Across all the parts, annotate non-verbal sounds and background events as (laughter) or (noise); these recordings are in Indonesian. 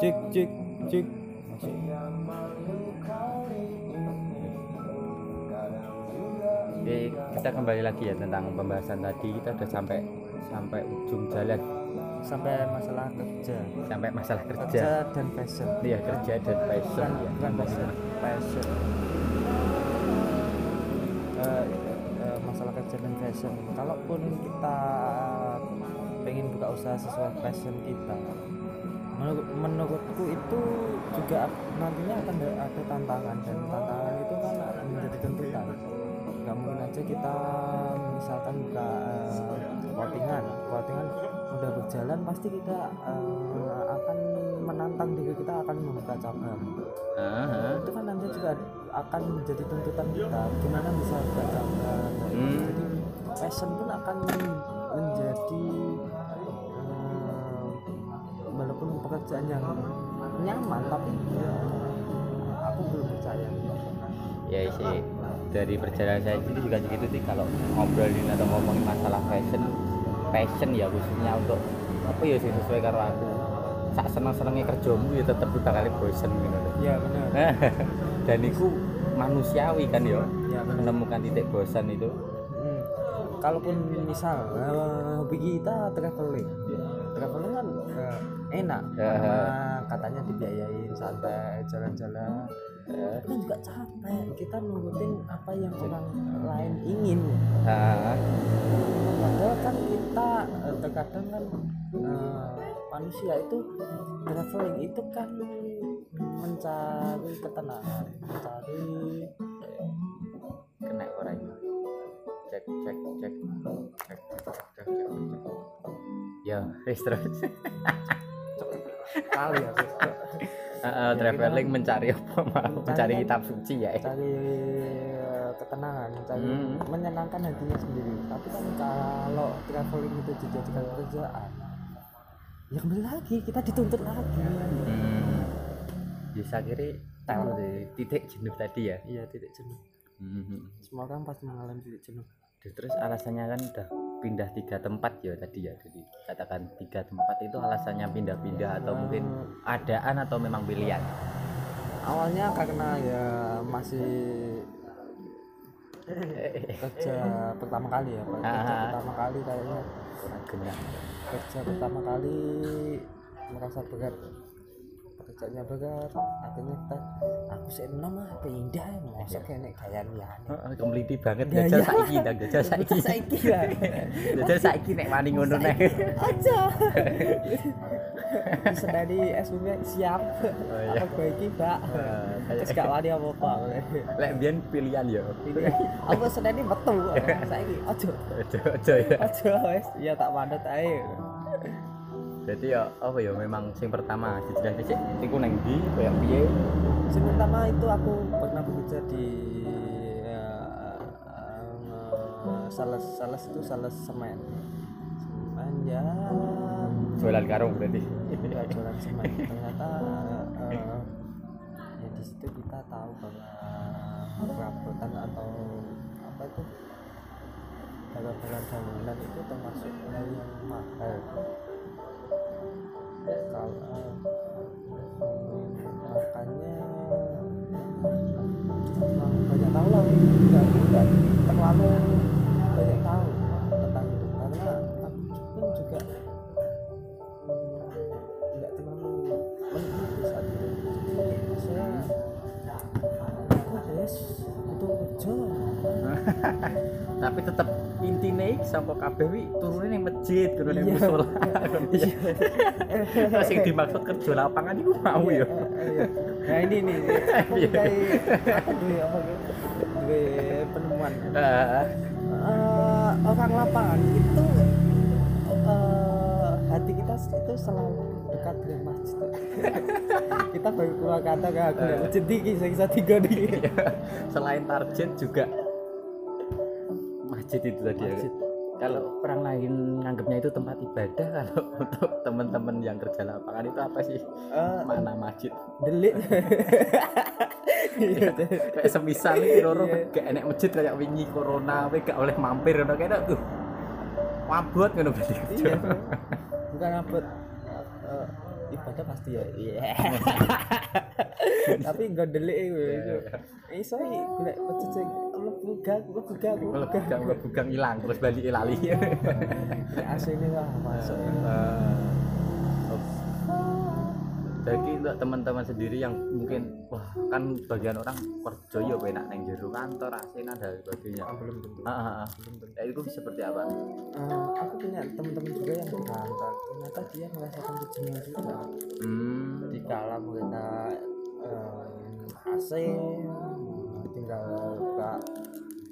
cek cek cek Oke, kita kembali lagi ya tentang pembahasan tadi. Kita udah sampai sampai ujung jalan. Sampai masalah kerja. Sampai masalah kerja. Kerja dan fashion iya kerja dan passion. Bukan ya bukan passion. passion. Eh, eh, masalah kerja dan fashion kalaupun kita pengen buka usaha sesuai passion kita menurut, menurutku itu juga nantinya akan ada tantangan dan tantangan itu kan menjadi tuntutan. Nggak mungkin aja kita misalkan buka eh, clothingan clothingan udah berjalan pasti kita eh, akan menantang diri kita akan membuka cabang. Aha. itu kan nanti juga akan menjadi tuntutan kita. Gimana bisa buka cabang? Hmm. jadi passion pun akan menjadi pekerjaan yang nyaman tapi eh, aku belum percaya. Ya sih. Dari perjalanan saya itu juga gitu sih. Kalau ngobrolin atau ngomongin masalah fashion passion ya khususnya untuk apa ya sih sesuai karo aku. Sak seneng senengnya kerjamu ya tetep bakal bosen gitu. Ya benar (laughs) dan itu manusiawi kan ya ya menemukan titik bosan itu. Hmm. kalaupun misal eh, hobi kita traveling enak Ya. karena katanya dibiayain santai jalan-jalan. Ya. tapi kan juga capek kita nurutin apa yang orang lain ingin. Ah, padahal kan kita eh, terkadang kan eh, manusia itu traveling itu kan mencari ketenangan mencari kena orang ini. Cek cek cek. Cek cek cek cek cek. Ya (laughs) terus kali ya Heeh, traveling mencari apa? mau mencari kan- kitab suci ya. mencari eh, ketenangan mencari Hmm. menyenangkan hatinya sendiri. Tapi kan kalau traveling itu dijadikan pekerjaan ya kembali lagi kita dituntut lagi. Hmm. bisa kira tahu deh titik jenuh tadi ya? Iya titik jenuh. Hmm. semua orang pasti mengalami titik jenuh. Terus alasannya kan udah pindah tiga tempat ya tadi ya. Jadi katakan tiga tempat itu alasannya pindah-pindah atau mungkin adaan atau memang pilihan? Awalnya karena ya masih kerja pertama kali ya Pak. kerja Ah. pertama kali kayaknya. Kerja pertama kali merasa berat kerjanya berat kan, akhirnya kita aku sih ah, enam eh, iya. ya. lah pindah masa kayak gaya nih kemeliti banget gajah saiki dah gajah saiki. saiki lah (laughs) gajah saiki nek mani ngono nek. aja. Bisa dari SUV siap. Oh, iya. Apa baiki mbak terus gak wani apa apa lek bian pilihan ya. Aku sedani betul saiki ojo ojo ojo ya. Ojo ya tak pandut ae jadi ya apa ya memang sing pertama dijelas dhisik iku nang ndi koyo piye? Yang pertama itu aku pernah bekerja di eh, eh, sales sales itu sales semen. Semen ya. Jualan karung berarti. Ya jualan semen. Ternyata eh, ya di situ kita tahu bahwa perabotan atau apa itu barang-barang bangunan itu termasuk hal yang mahal kalau eh, makanya banyak tahu lah terlalu banyak tahu tentang karena aku pun juga mm, aku tapi tetep sapa kabeh wi turune ning masjid turune ning Iya. musola Terus sing dimaksud kerja lapangan iku mau ya Iya, iya. nah ini nih aku Iya. duwe apa duwe penemuan Heeh. Eh, orang lapangan itu eh, hati kita itu selalu dekat dengan masjid (laughs) kita baru keluar kata kan aku lihat masjid tinggi saya tiga nih Iya. selain target juga masjid itu tadi ya Masjid. Kalau orang lain nganggapnya itu tempat ibadah (laughs) kalau untuk teman-teman yang kerja lapangan itu apa sih? Eh, makna masjid? delik. Iya, kayak semisal nih loro Iya. gak enek masjid kayak wingi corona we gak oleh mampir ngono kayak tuh ngono berarti. Kerja iya bukan abot eh, ibadah pasti ya iya. (laughs) Tapi nggak delik Iya. iso golek wajah sing mlebu gak mlebu gak bukan bukan hilang terus balik lali aslinya lah masuk jadi untuk teman-teman sendiri yang mungkin wah kan bagian orang kerja ya enak neng jero kantor asina dan sebagainya. Ah, belum tentu. Ah, ah, ah. Ya, itu seperti apa? Eh, aku punya teman-teman juga yang di kantor. Ternyata dia merasakan kejenuhan juga. Hmm. Di kala mereka eh, AC tinggal buka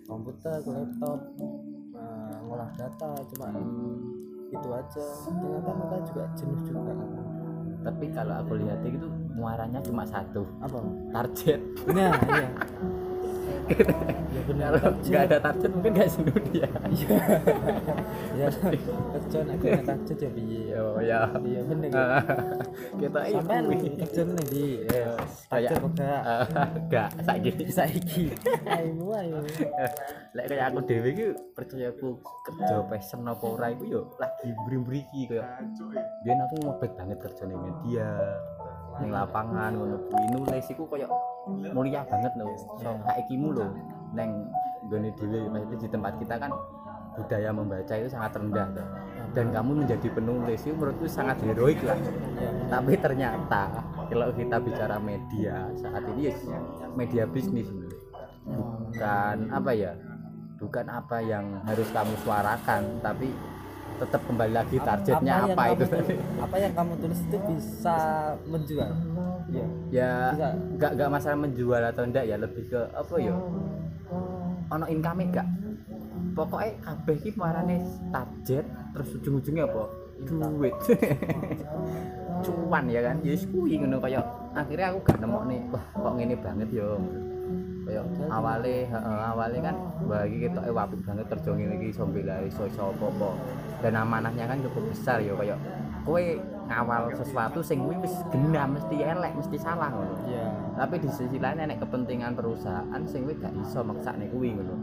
komputer ke laptop eh, ngolah data cuma itu aja. Ternyata mereka juga jenuh juga tapi kalau aku lihat itu muaranya cuma satu. Apa? Target. Nah iya ya benar. Nggak ada target mungkin nggak jenuh dia. Ya kerja nek kena kerja ya piye oh ya iya bener. Ah, kita iya sampean kerja nih di kayak kayak enggak? Ah, enggak. Saiki. Saiki. Ayo ayo. Lek kayak aku dhewe iki percaya aku kerja passion apa ora iku yo lagi mbri-mbri iki kaya biyen aku ngobet banget kerja ning media ning lapangan ngono kuwi. Nulis iku kaya mulia banget lho. So saikimu lho neng gone dhewe maksudnya di tempat kita kan budaya membaca itu sangat rendah dan kamu menjadi penulis itu menurutku sangat heroik lah. Tapi ternyata kalau kita bicara media saat ini ya media bisnis bukan apa ya bukan apa yang harus kamu suarakan tapi tetap kembali lagi targetnya yang apa, itu tadi? apa yang kamu tulis itu bisa menjual? Ya ya bisa. nggak nggak masalah menjual atau enggak ya lebih ke apa ya? Ono income gak? Pokoknya kabeh ki marane target terus ujung-ujungnya apa? Duit. (laughs) Cuan ya kan? Ya kuwi ngono kaya akhirnya aku gak nemu nih wah kok ngene banget yo kaya awale heeh awale kan wah iki ketoke apik banget kerja ngene iki iso iso iso apa-apa. Dan amanahnya kan cukup besar yo kaya kowe ngawal sesuatu sing kuwi wis genah mesti elek mesti salah ngono. Ya tapi di sisi lain nek kepentingan perusahaan sing kowe gak iso maksane kuwi ngono.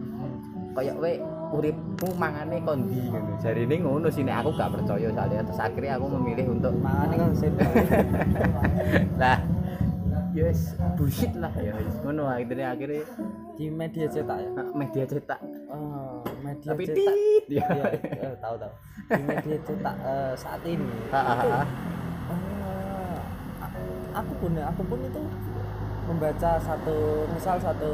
Kaya kowe uripmu mangane kondi ngono? Jarine ngono sih nek aku gak percaya soalnya. Terus akhirnya aku memilih untuk makanya kan (laughs) lah yes bullshit lah. Ya ngono akhirnya akhirnya. Di media cetak ya? Eh, media cetak. Oh, media tapi cetak. tit ya ya eh, tahu tahu. Di media cetak eh, saat ini. Ah, ah, itu, ah. eh, a- aku pun aku pun itu membaca satu misal satu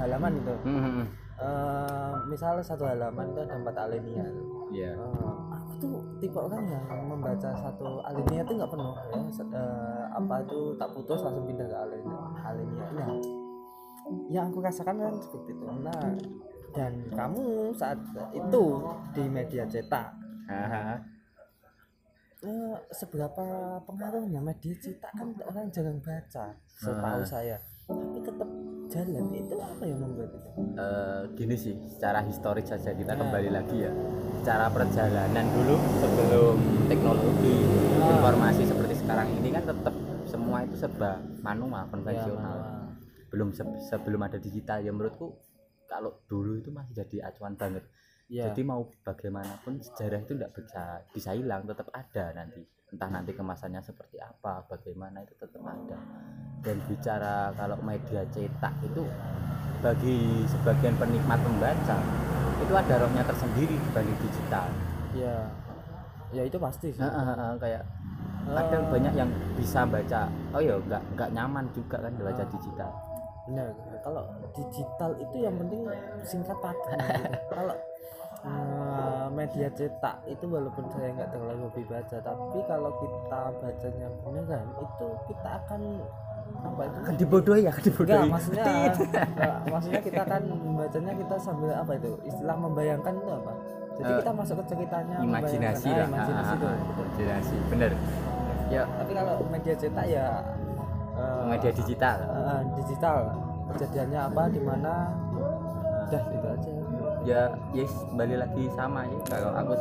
halaman itu Hmm, hmm, hmm. Eh, misal satu halaman itu ada empat alinea Iya. Eh, aku tuh tipe orang yang membaca satu alinea itu nggak penuh ya eh, apa itu tak putus langsung pindah ke alinea alinea nah yang aku rasakan kan seperti itu nah dan kamu saat itu di media cetak eh, seberapa pengaruhnya media cetak kan orang jarang baca setahu Ah. saya tapi tetap jalan itu apa yang membuat itu Eh, gini sih secara historis saja kita Ya. kembali lagi ya secara perjalanan dulu sebelum teknologi Ah. informasi seperti sekarang ini kan tetap semua itu serba manual Ya, konvensional manual. belum se- sebelum ada digital ya menurutku kalau dulu itu masih jadi acuan banget ya jadi mau bagaimanapun sejarah itu tidak bisa bisa hilang tetap ada nanti. Entah nanti kemasannya seperti apa bagaimana itu tetap ada. Dan bicara kalau media cetak itu bagi sebagian penikmat membaca itu ada rohnya tersendiri dibanding digital. Ya ya itu pasti sih. Nah, ah, ah, kayak kadang Eh, banyak yang bisa baca oh ya nggak nggak nyaman juga kan baca Ah. digital. Benar kalau digital itu yang penting singkat padat gitu. (laughs) kalau eh, media cetak itu walaupun saya nggak terlalu hobi baca tapi kalau kita bacanya beneran itu kita akan apa itu? Kan dibodohi ya kan enggak dibodohi maksudnya enggak, maksudnya kita kan membacanya kita sambil apa itu? Istilah membayangkan itu apa? Jadi Eh, kita masuk ke ceritanya imajinasi lah. Ah, imajinasi Ah, itu. Imajinasi bener. Ya tapi kalau media cetak ya eh, media digital. eh, digital. Kejadiannya apa di mana? Udah itu aja ya yes kembali lagi sama ya. Kalau aku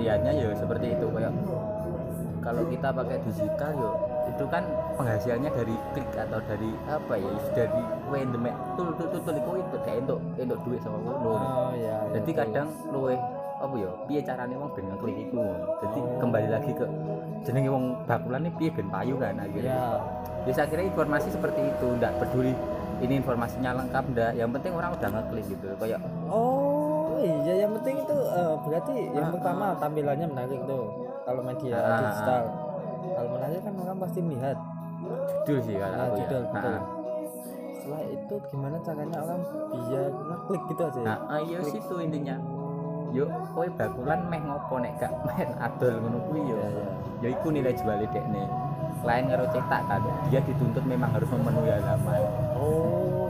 lihatnya ya seperti itu. Kayak kalau kita pakai digital yo itu kan penghasilannya dari klik atau dari apa ya dari random tul tul tul tul itu itu kayak untuk untuk duit sama ngono oh ya jadi kadang luwe apa ya piye carane wong ben ngeklik iku. Jadi Oh. kembali lagi ke jenenge wong bakulan ini piye ben payu kan akhirnya. Ya ya saya kira informasi seperti itu. Ndak peduli ini informasinya lengkap ndak yang penting orang udah ngeklik gitu. Kayak oh iya yang penting itu eh, berarti yang Ah, pertama tampilannya menarik tuh kalau media Ah, digital. Kalau menarik kan orang pasti melihat. Judul sih kalau nah, judul ya betul. setelah itu gimana caranya orang biar ngeklik gitu aja? Ya nah ah, iya situ intinya. Yuk kowe bakulan meh ngopo nek gak (laughs) main adol ngono kuwi yo. Iya, iya. ya iku nilai jual dekne lain karo cetak kan dia dituntut memang harus memenuhi halaman oh. iya, iya, iya.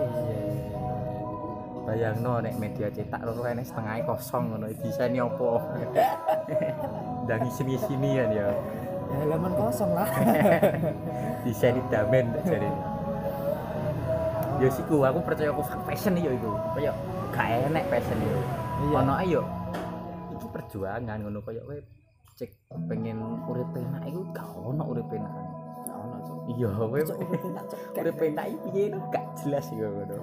Bayangno nek media cetak loro kene setengah kosong ngono bisa ini opo (laughs) dan sini sini kan ya. Ya halaman kosong lah. (laughs) Bisa didamen tak jadi ya siku aku percaya aku passion yo iku kaya gak enek passion yo. Iya. ono ayo iki perjuangan ngono kaya kowe cek pengen urip enak iku gak ono urip enak ono, Cuk. iya kowe urip enak, Cuk. urip enak iki piye gak jelas iku ngono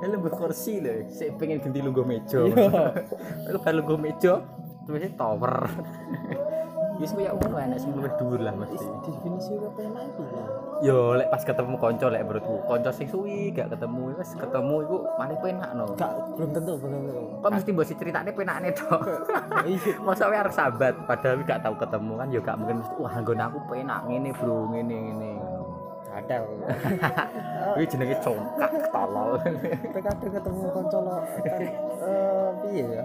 Melu mbok kursi lho, sik pengen ganti lungguh meja. Iya. Aku (laughs) bar lungguh meja, terus tower. Wis koyo ngono enak sing luwih dhuwur lah mesti. definisi urip enak ya Yo lek pas ketemu kanca lek menurutku, kanca sing suwi gak ketemu wis ketemu iku malah penak no. gak belum tentu belum tentu Kok mesti mbok ceritane penakne to. iya (laughs) Masa kowe arep sahabat padahal gak tau ketemu kan yo gak mungkin mesti wah nggon aku penak ngene bro ngene ngene. ada (laughs) Kuwi jenenge congkak tolol. tapi kadang ketemu konco lo kan eh piye ya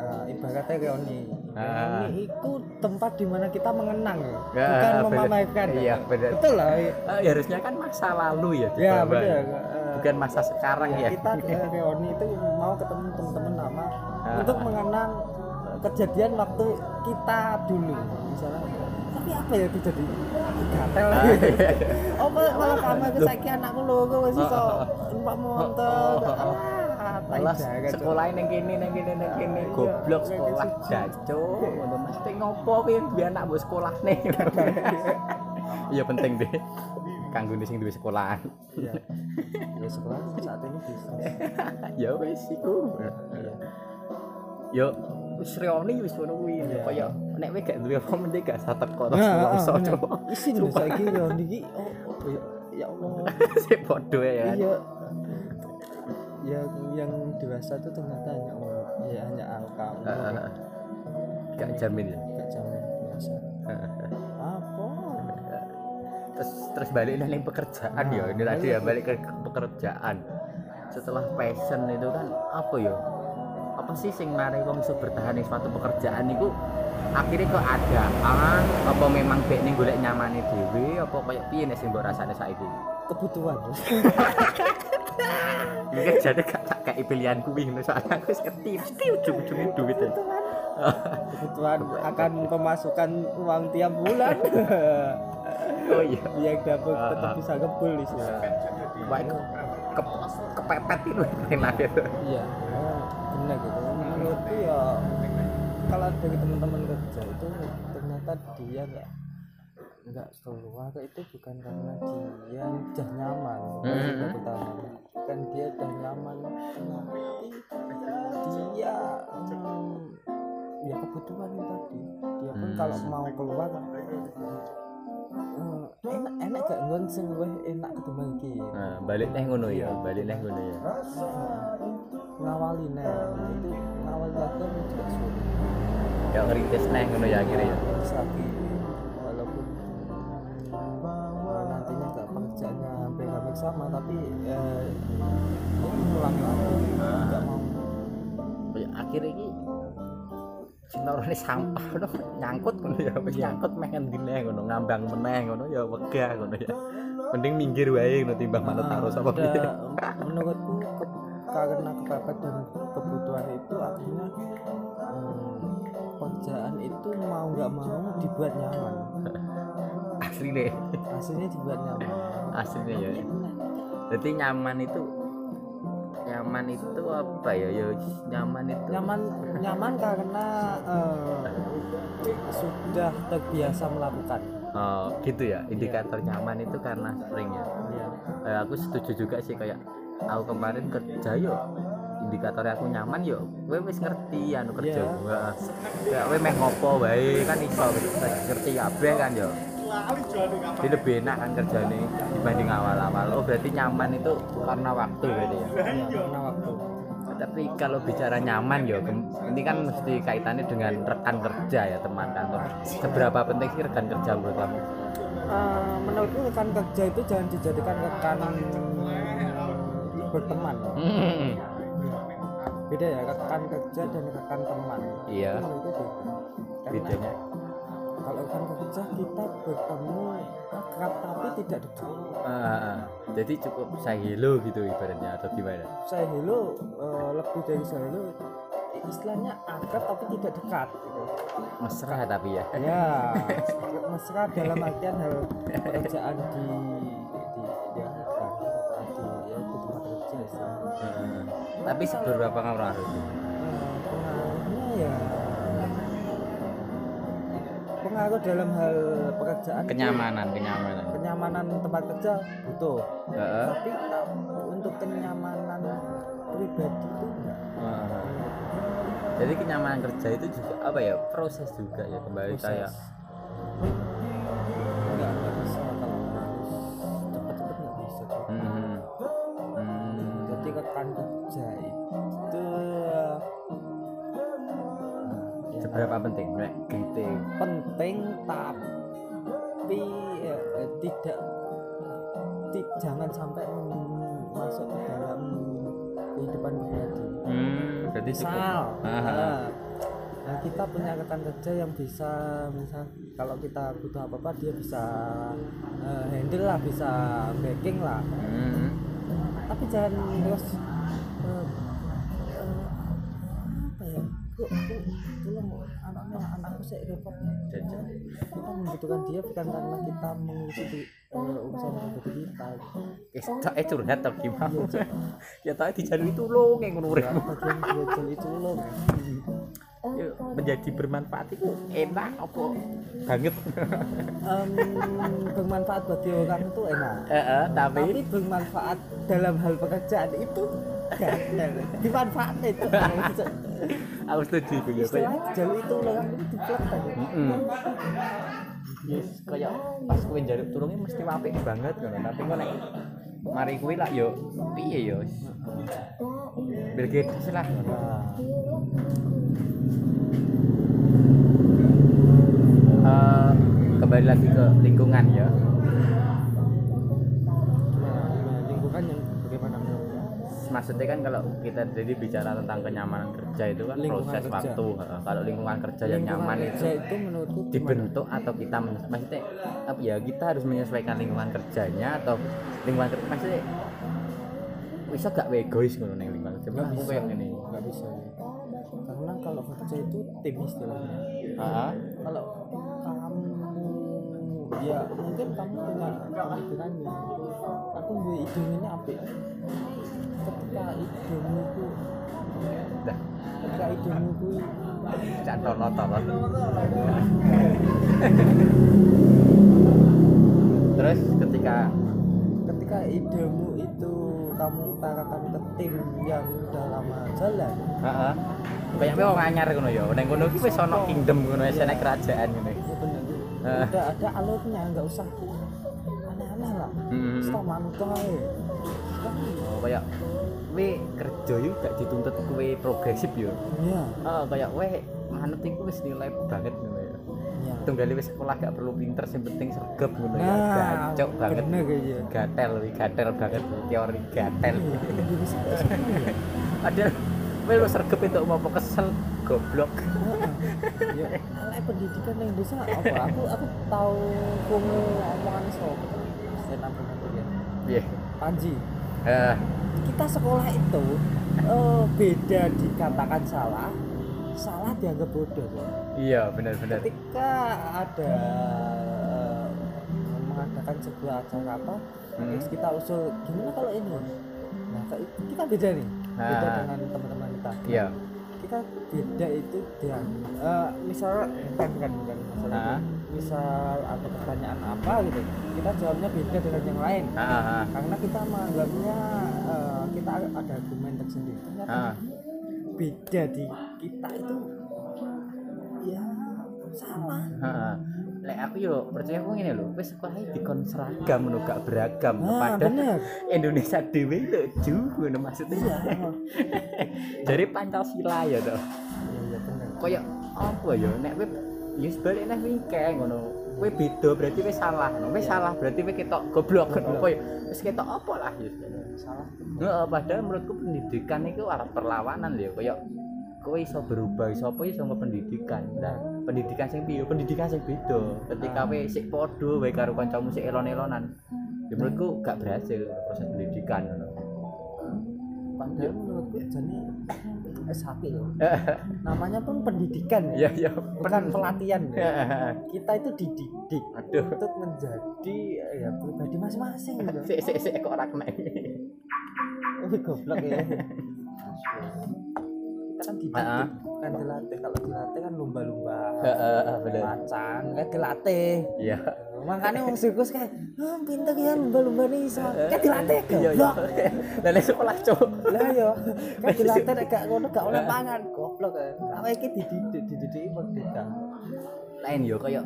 Eh, ibaratnya reuni Ah. reuni itu tempat di mana kita mengenang ya. Ya, bukan memamerkan ya. Iya, bener. betul lah ya, Ah, ya harusnya kan masa lalu ya ya dibawa. bener Eh, bukan masa sekarang ya, ya, kita reuni (laughs) itu mau ketemu teman-teman lama Ah. untuk mengenang kejadian waktu kita dulu. Misalnya tapi apa ya itu jadi gatel? Ah, gitu. iya. apa malah kamu ke saiki anakku lho kok wis iso numpak motor Cuk. sekolah neng kene neng kene neng kene. Goblok sekolah jaco ngono mesti ngopo kuwi biar anak mbok sekolah nih. (laughs) Iya penting deh. Kanggo sing duwe sekolahan. Iya. ya sekolah saat ini bisa. (laughs) Ya wis iku. Yo wis reoni wis ngono kuwi. Iya. kaya nek kowe gak duwe apa mending gak usah teko terus iso lho Sumpah. saiki yo niki oh, (laughs) ya, Allah. Sik podo ya kan. Iya yang yang dewasa itu ternyata hanya umur ya hanya angka umur Ah, ah, ah. gak jamin ya? Gak jamin dewasa apa? Terus terus balik nih pekerjaan Nah, ya ini tadi ya balik. ke pekerjaan. Setelah passion itu kan apa ya? Apa sih sing mari wong iso bertahan di suatu pekerjaan itu akhirnya kok adaan apa memang bek ning golek nyamane dhewe? Apa kayak piye nek sing mbok rasane saiki? Kebutuhan (laughs) mungkin jadi gak tak kayak pilihan kuwi ngono soalnya aku wis ngerti mesti ujung-ujungnya duit ya kebutuhan akan pemasukan uang tiap bulan. (laughs) Oh iya. Yang dapat Ah, tetap ah. bisa ngebul istilahnya Wah, ke, ke, kepepet itu enak gitu iya. Oh, benar gitu. Menurutku ya kalau dari teman-teman kerja itu ternyata dia nggak nggak keluar itu bukan karena dia udah nyaman. Hmm. Pertama kan dia udah nyaman. Tapi dia hmm, ya kebutuhan itu tadi. Dia pun Hmm. kalau mau keluar eh, enak enak gak ngon sing enak ketimbang iki? Nah, balik neh ngono ya balik neh ngono ya. Ngawali itu ngawali latihan juga sulit. Ya ngerintis neh ngono ya akhirnya ya sama tapi eh, ya mengulangi lagi nggak mau. Ya akhirnya ini cinta orangnya sampah (laughs) no nyangkut ngono ya wis Iya. nyangkut meh ngendi neh ngono ngambang meneh ngono ya wegah ngono ya. Mending minggir wae ngono timbang manut arus apa Ada- piye menurutku ke- karena kepepet dan kebutuhan itu akhirnya hmm, pekerjaan itu mau nggak mau dibuat nyaman. (laughs) Asli deh. Aslinya dibuat nyaman aslinya ya. Jadi nyaman itu nyaman itu apa ya? Ya nyaman itu. Nyaman nyaman karena eh, sudah terbiasa melakukan. Oh, gitu ya? Indikator nyaman itu karena sering ya? Iya. Eh, aku setuju juga sih kayak aku kemarin kerja yo indikator aku nyaman yo kowe wis ngerti anu kerja Iya. gua. Ya kowe meh ngopo wae kan iso ngerti kabeh kan yo jadi lebih enak kan kerjanya dibanding awal-awal. Oh berarti nyaman itu karena waktu berarti ya? Ya karena waktu. Tapi kalau bicara nyaman yo kem- ini kan mesti kaitannya dengan rekan kerja ya teman kantor. Seberapa penting sih rekan kerja menurut kamu? Eh, menurutku rekan kerja itu jangan dijadikan rekan berteman. Hmm, beda ya rekan kerja dan rekan teman. Iya. Itu bedanya kalau rekan kerja kita bertemu akrab tapi tidak dekat Ah, jadi cukup say hello gitu ibaratnya atau gimana? Saya hello eh, lebih dari saya hello istilahnya akrab tapi tidak dekat gitu. mesra tapi ya. Ya mesra dalam artian hal pekerjaan di di ya di ya itu tempat kerja istilahnya tapi seberapa kamu harus Eh, pengaruhnya ya pengaruh dalam hal pekerjaan itu kenyamanan kenyamanan. Kenyamanan tempat kerja butuh. Heeh. tapi untuk kenyamanan pribadi itu enggak. Heeh. jadi kenyamanan kerja itu juga apa ya? Proses juga ya kembali Proses. kayak enggak enggak bisa. Kalau harus cepat-cepat bisa Cok. hmm, hmm, jadi rekan kerja itu ya, seberapa penting? Nek gitu penting tapi ya, eh, tidak ti- jangan sampai masuk ke dalam kehidupan pribadi hmm, jadi misal (laughs) Ah, nah, nah, kita punya rekan kerja yang bisa misal kalau kita butuh apa apa dia bisa eh, handle lah bisa backing lah. Hmm, tapi jangan terus tolong anaknya anakku saya repot kita membutuhkan dia bukan karena kita mengurusi di- eh, urusan pribadi kita eh, eh curhat atau gimana (laughs) ya tadi dijalui tulung yang ngono ya, belajar itu loh Ya, menjadi bermanfaat itu enak apa? Banget. Bermanfaat bagi orang itu enak. Tapi bermanfaat dalam hal pekerjaan itu gagal dimanfaatkan itu (laughs) aku setuju itu ya Pak. istilahnya jalur itu orang itu diplek tadi. Yes, kayak pas kowe njaluk tulunge mesti apik banget ngono. Tapi kok nek mari kuwi lah yo piye yo. Bill lah. Eh, kembali lagi ke lingkungan ya. gimana gimana lingkungan yang bagaimana menurutnya Maksudnya kan kalau kita jadi bicara tentang kenyamanan kerja itu kan Lingkungan proses kerja. waktu. Kalau lingkungan kerja yang Lingkungan nyaman kerja itu itu menurutku gimana? dibentuk atau kita maksudnya apa ya kita harus menyesuaikan lingkungan kerjanya atau lingkungan kerja maksudnya bisa gak egois ngono ning lingkungan kerja? Nggak aku bisa. kayak ngene nggak bisa karena kalau kerja itu tim istilahnya. Kalau kamu ya mungkin kamu punya pemikirannya. Aku gue ide ini apa ketika idemu itu dah. Ketika itu cantor notor terus ketika? Ketika idemu itu kamu utarakan ke tim yang udah lama jalan. Heeh. Kayak wong anyar ngono ya. Ning kono ki wis ana kingdom ngono wis ana kerajaan ngono ya bener. Eh. udah ada alurnya nggak usah aneh-aneh lah. Hmm. Stop mantu aja oh kayak we kerja yuk gak dituntut kowe progresif yo. Ya oh kayak we manut iku wis nilai banget ngono ya. Ya tunggali wis sekolah gak perlu pinter sing penting sergap ngono ya. Nah gacok banget. kayaknya gatel wi gatel banget teori gatel. Iya, (laughs) ya. padahal we lu sergap itu mau kesel goblok. Ya pendidikan yang Indonesia apa? Aku aku tahu kamu omongan soal stand up comedian iya Panji. Eh kita sekolah itu eh, beda dikatakan salah salah dianggap bodoh iya benar-benar. Ketika ada eh, mengadakan sebuah acara apa Hmm. terus kita usul gimana kalau ini? Nah kita beda nih. Beda Ah. dengan teman-teman kita. Iya. Kita beda itu dan eh, misalnya bukan bukan bukan masalah Ah. Misal ada pertanyaan apa gitu kita jawabnya beda dengan yang lain Ah, ah, ah. karena kita menganggapnya eh, kita ada argumen tersendiri ternyata Ah. beda di kita itu ya salah Heeh. Lek aku yo percaya aku ngene lho, wis sekolah dikon seragam ngono gak beragam. nah Padahal bener (laughs) Indonesia dhewe lucu ngono maksudnya. iya (laughs) Dari Pancasila ya toh. iya iya bener Kayak apa ya nek ya sebalik nek wingke ngono. Kowe beda berarti wis salah. No. Iya. salah berarti kowe ketok goblok ngono Goblok. apa ya. Wis ketok apa lah ya. salah Heeh, padahal menurutku pendidikan itu arah perlawanan lho kayak kowe iso berubah iso apa iso nggak pendidikan nah pendidikan sing piye pendidikan sing beda ketika kowe sik padha wae karo kancamu sik elon-elonan ya menurutku gak berhasil proses pendidikan ngono padahal menurutku jadi S1 ya (laughs) namanya pun pendidikan ya ya ya bukan pelatihan ya. ya kita itu dididik aduh untuk menjadi ya pribadi masing-masing gitu. (laughs) sik sik sik kok ora kena Wih goblok ya. (laughs) Kita kan dididik, Ah. kan dilatih. Kalau dilatih kan lumba-lumba, heeh bener macan, kan dilatih. iya Makanya wong sirkus kayak, ah, pinter ya lumba-lumba nih iso. Kan dilatih iya iya. goblok. dan nek sekolah cuk. Lah yo, kan dilatih nek gak ngono gak oleh pangan goblok. Kan. Awake iki dididik, dididik merdeka. lain yo kayak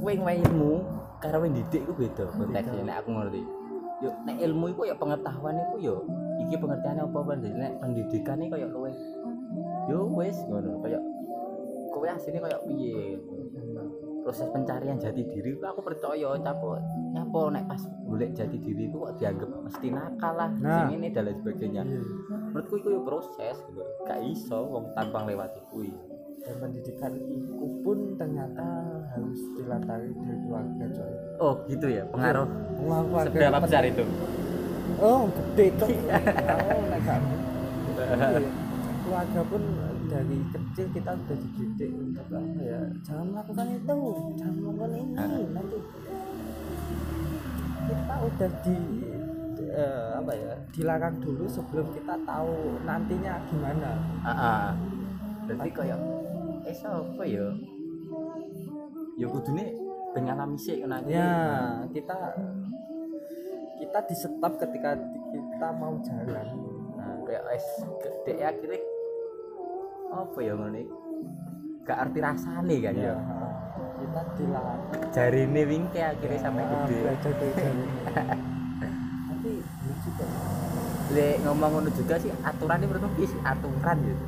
kowe ilmu karo kowe didik iku beda konteksnya nek aku ngerti. Yo nek ilmu iku ya pengetahuan iku yo iki pengertiannya apa kan jadi nek pendidikan iki kayak luwe yo wis ngono. Kayak kowe asline kayak piye proses pencarian jati diri itu aku percaya capo nyapo nek pas golek jati diri itu kok dianggap mesti nakal lah Nah. sing ini dan lain sebagainya menurutku itu yo proses gitu gak iso wong tanpa lewati kuwi Dan pendidikan itu pun ternyata harus dilatari dari keluarga coy. oh gitu ya pengaruh Wah, keluarga seberapa itu besar itu Oh, gede tuh. Oh, Iya. keluarga pun dari kecil kita udah dididik untuk apa ya jangan melakukan itu jangan melakukan ini nanti kita udah di eh, apa ya dilarang dulu sebelum kita tahu nantinya gimana Ah, ah. Berarti kayak eh apa ya? Ya kudune ben ngalami sik nanti. ya kita kita di stop ketika kita mau jalan Nah, kayak es gede akhirnya apa ya ngene? Gak arti rasane kan ya ya. kita dilarang Jarine wingke akhirnya sampai Ah, gede. (laughs) tapi lucu kok Le ngomong ngono juga sih aturan ini menurutku piye sih aturan gitu.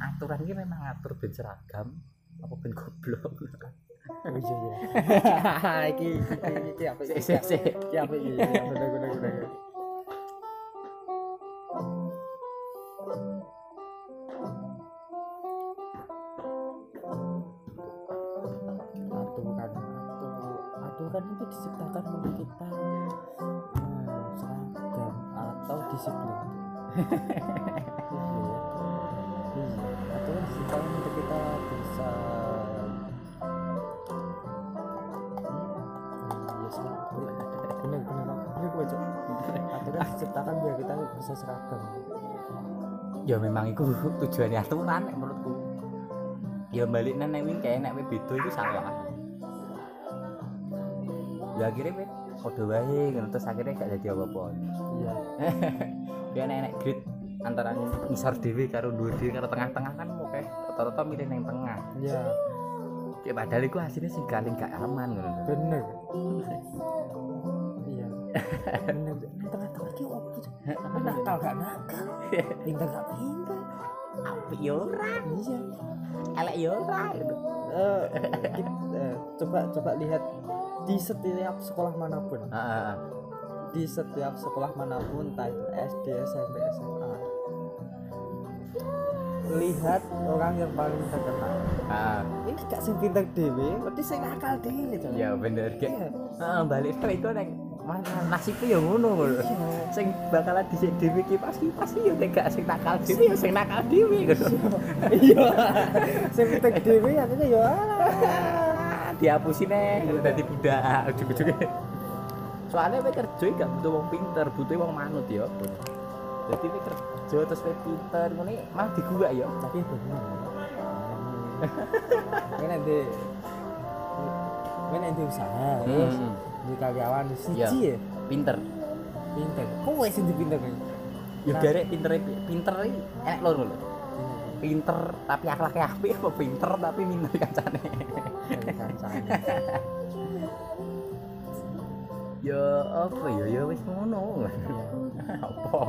Aturan ini memang ngatur ben seragam apa ben goblok. Oh iya iya. (laughs) iki iki apa iki? sik sik. Iki apa iki? Apa bener Iya. Iya, aturan diciptakan untuk kita bisa iya bener bener bener gue cok aturan diciptakan biar kita bisa seragam ya memang itu tujuannya aturan nek menurutku ya balik nang wingke nek kowe beda itu salah ya akhirnya wae ngono terus akhirnya gak jadi apa-apa iya ya nek nek grid antara ngisor dhewe karo dhuwur dhewe karo tengah-tengah kan oke rata-rata milih nang tengah. Iya. Ya padahal iku hasilnya sing paling gak aman bener. Iya. Bener. Tengah-tengah opo Cok? nakal gak nakal. Pintar gak pintar apik ya ora. Iya. Elek ya ora. Gitu. Eh, kita- eh, coba coba lihat di setiap sekolah mana pun. Heeh. Di setiap sekolah mana pun entah itu SD SMP SMA lihat orang yang paling terkenal Heeh. ini gak sing pinter dewe berarti sing nakal dewe Cok. ya bener gak Iya. Heeh, balik nek iku nek mana nasibku ya ngono ngono Iya. sing bakalan dhisik dhewe ki pasti pasti ya nek gak sing nakal dhewe ya sing nakal dhewe ngono iya sing pinter dewe akhirnya ya alah. dihapusin nih dadi budak ujug-ujugnya soalnya kowe kerja gak butuh wong pinter butuh wong manut ya jadi kowe kerja terus kowe pinter ngene malah digua ya. Tapi bener. (laughs) Ini nanti nek duwe usaha Hmm. di karyawan siji ya? Pinter. Pinter. Kowe sing pinter kowe? Ya Nah. derek pinter pinter iki enek loro lho pinter tapi akhlaknya apik apa pinter tapi minter kancane? Kancane (laughs) ya apa ya? Ya wis ngono. Apa?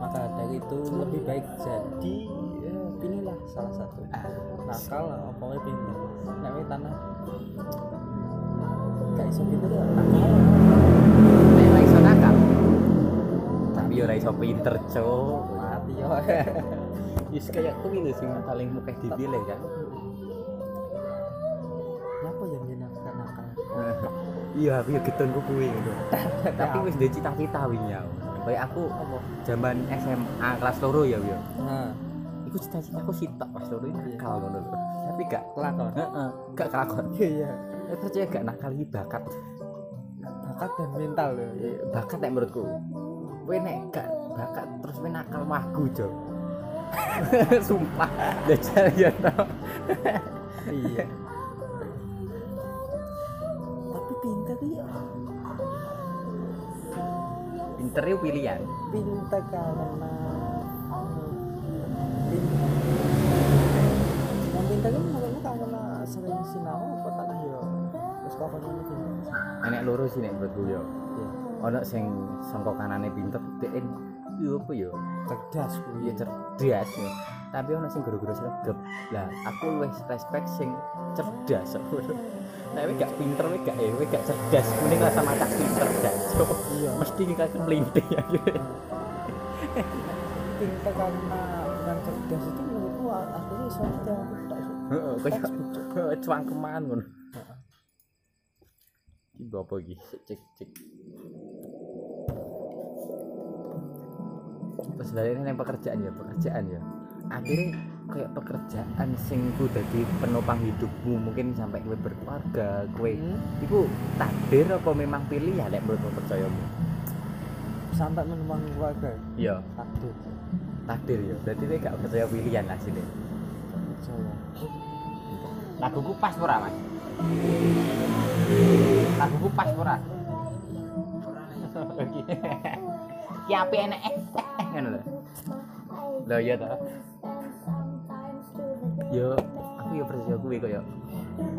Maka dari itu lebih baik jadi ya, pilihlah salah satu. Nakal apa pinter nek tanah. Gak iso pinter ya nakal. Nek iso nakal. Tapi ora iso pinter cuk. Mati yo. Wis kayak kuwi lho sing paling mukeh dipilih kan (laughs) iya aku ya kuwi ngono. (coughs) Tapi wis duwe cita-cita wingi aku kayak aku apa? zaman SMA kelas loro ya yo nah iku cita-citaku sitok pas loro ini Iya. nakal ngono lho. Tapi gak kelakon. Heeh gak kelakon. Iya iya. Percaya gak nakal iki bakat. Bakat dan mental loh Eh, bakat nek menurutku. Kowe nek gak bakat terus kowe nakal wagu jo (laughs) (laughs) sumpah. Jajal ya tau iya pinter itu pilihan pinter karena yang pinter kan menurutmu karena sering sinau apa tanah ya terus kau ini pinter. Enek loro sih nek menurutku yo Iya. ono sing sangka kanane pinter dek yo apa yo cerdas kuwi. Ya cerdas ya. tapi ono sing guru-guru sregep. Lah aku wis respect sing cerdas Nek kowe gak pinter kowe gak eh kowe gak cerdas kuning rasa macak pinter gak Cuk. iya (laughs) mesti nih kan melinting ya (laughs) pinter karena yang cerdas itu menurutku akhirnya soalnya aku tak iso Heeh, heeh, cuangkeman ngono. Iki apa iki? Cek cek cek. Terus dari ini yang pekerjaan ya, pekerjaan ya. Akhirnya kayak pekerjaan sing ku dadi penopang hidupmu mungkin sampai kowe berkeluarga, kowe Hmm. iku takdir apa memang pilihan nek menurutmu percayamu? sampai menumpang keluarga Iya, takdir takdir ya. Berarti kowe gak percaya pilihan lah sini. percaya Laguku pas ora, Mas? Laguku pas ora? (laughs) Ki enek eh (laughs) eh, ngono lho. Lho iya ta. Yo, aku yo percaya kuwi kaya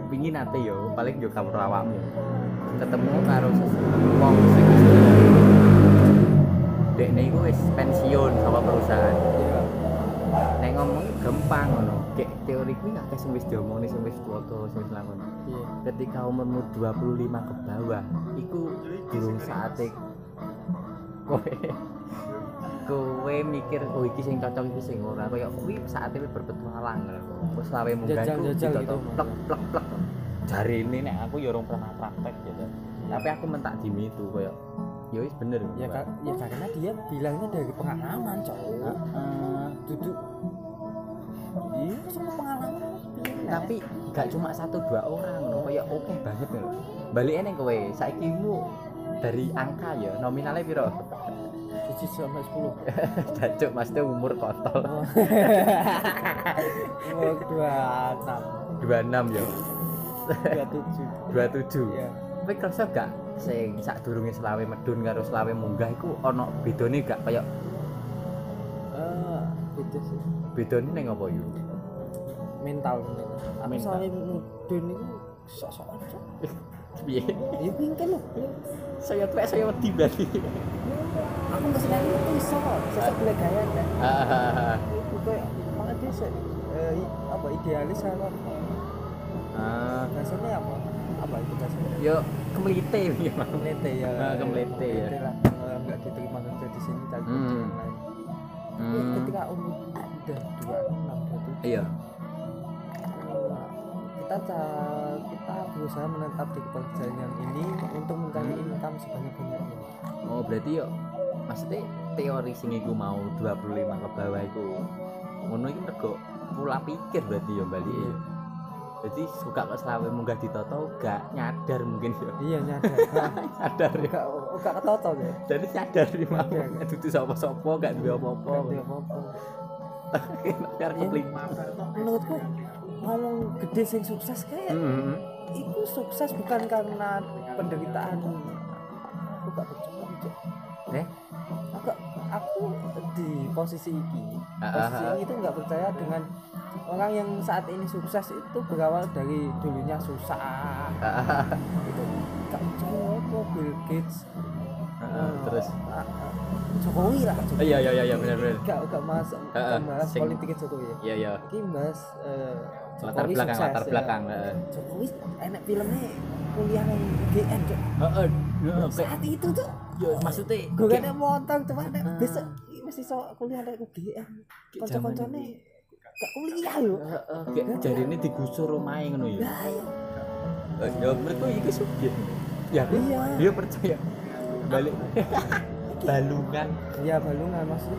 pingin ate yo paling yo kamu awakmu. Ketemu karo wong sing Dekne iku wis pensiun sama perusahaan. iya Nek ngomong gampang ngono. Kayak teori kuwi akeh sing wis diomongni sing wis tuwa-tuwa sing wis lakon. iya Ketika umurmu 25 ke bawah, iku durung saate kowe kowe mikir oh iki sing cocok iki sing ora kaya kuwi saate kowe berpetualang ngono. Wis lawe munggah ditotok gitu. plek plek plek. Jari ini nek aku ya orang pernah praktek gitu. Tapi aku mentak di itu kaya ya wis bener. ya, ka- ya karena dia bilangnya dari pengalaman cowok Heeh. duduk iya sama pengalaman tapi gak cuma satu dua orang loh kayak oke banget loh balik neng kowe saiki mu dari angka ya nominalnya piro tujuh sampai sepuluh. (laughs) Jancuk mas tuh umur kontol (laughs) umur dua enam. 26 ya dua tujuh. 27 ya tapi kerasa gak sing sak durunge selawe medun karo selawe munggah iku ono bedone gak? Kayak eh beda sih. bedone neng apa yo? Mental mental. Soalnya mudun itu sok-sokan piye? Ya pingkan loh saya tuh saya wedi berarti. Aku masih nanya itu iso. Sosok boleh gaya kan? Ah itu kayak makanya dia se- eh, apa idealis apa ah. Bahasanya apa? Apa itu bahasanya? Yo kemelite (laughs) ya. Ah, kemelete ya. lah. Kalau nggak diterima kerja di sini cari kerja Hmm. lain. Tapi hmm. ketika umur udah dua enam dua tujuh. Iya. Kita ca- kita berusaha menetap di pekerjaan yang ini untuk mencari Hmm. income sebanyak banyaknya Oh berarti yo maksudnya teori sing iku mau 25 ke bawah iku ngono iki mergo pola pikir berarti yo balik ya. Jadi suka kok selawe munggah ditoto gak nyadar mungkin yo. iya nyadar (laughs) Sadar ya. gak gak ketoto ya Jadi sadar nih mau Iya. dudu sapa-sapa gak duwe apa-apa. Gak ada apa-apa (laughs) Biar Iya. kepling. menurutku ngomong gede sing sukses kayak Mm-mm. Itu sukses bukan karena penderitaan aku gak percaya Cok. Eh? aku aku di posisi ini Ah, posisi ah, ah. ini itu nggak percaya dengan orang yang saat ini sukses itu berawal dari dulunya susah itu gak percaya kok Bill Gates Ah, terus Ah, ah. Jokowi lah Jokowi iya iya iya iya benar benar gak gak mas Ah, ah. bahas Sing- politiknya Jokowi ya iya iya ini bahas eh, latar Jokowi belakang sukses, latar ya. belakang heeh Jokowi enak filmnya kuliah yang GN Cok. heeh heeh, kayak saat itu tuh ya maksudnya gue gak ada motor cuma ada. Ah. besok mesti so kuliah ada UGM Kayak konco-koncone gak kuliah Heeh, kayak jari ini digusur rumahnya ngono ya. Lah ya Eh, ya menurutku itu subjek ya Iya. dia percaya. Balik. (laughs) Balungan. Ya balungan maksud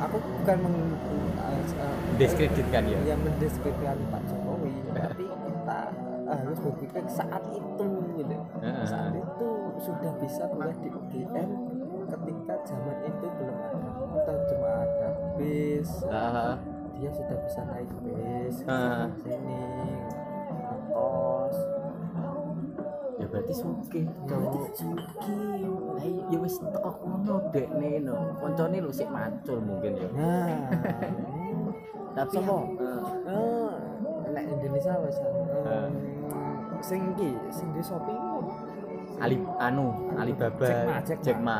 aku bukan meng diskreditkan ya? Yang mendeskripsikan Pak Jokowi tapi kita harus berpikir saat itu gitu. Saat itu sudah bisa kuliah di UGM ketika zaman itu belum ada. Motor cuma ada bis dia sudah bisa naik bis Ah. sini ngekos ya berarti suke berarti suki Lah ya wis teko kono dekne no koncone lho sik macul mungkin ya nah tapi Sopo? Heeh. eh nek Indonesia wis Ah. sing iki sing di Shopee Ali anu Alibaba Jack Ma, Jack Ma.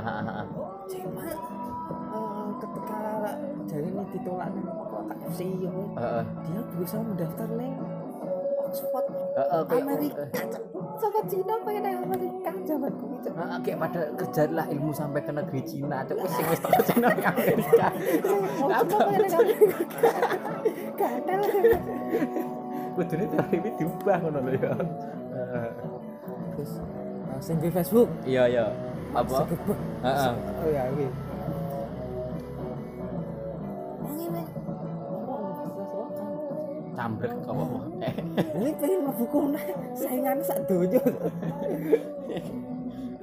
Eh, ketika jadi ini ditolak nih apa ya Heeh. dia berusaha mendaftar nih Oxford Amerika sama Cina pengen nang Amerika zaman kuwi Cok. Heeh, kayak pada kejar lah ilmu sampai ke negeri Cina. Ada wis sing wis teko Cina di Amerika. Nang Amerika gatel. Kudune teori ini diubah ngono lho ya. Heeh. terus eh, sing di Facebook? Iya iya. Apa? Heeh. oh ya oke Wong ini ngomong sesuatu. Cambrek apa apa eh ini pengen mlebu kono saingan sak donya.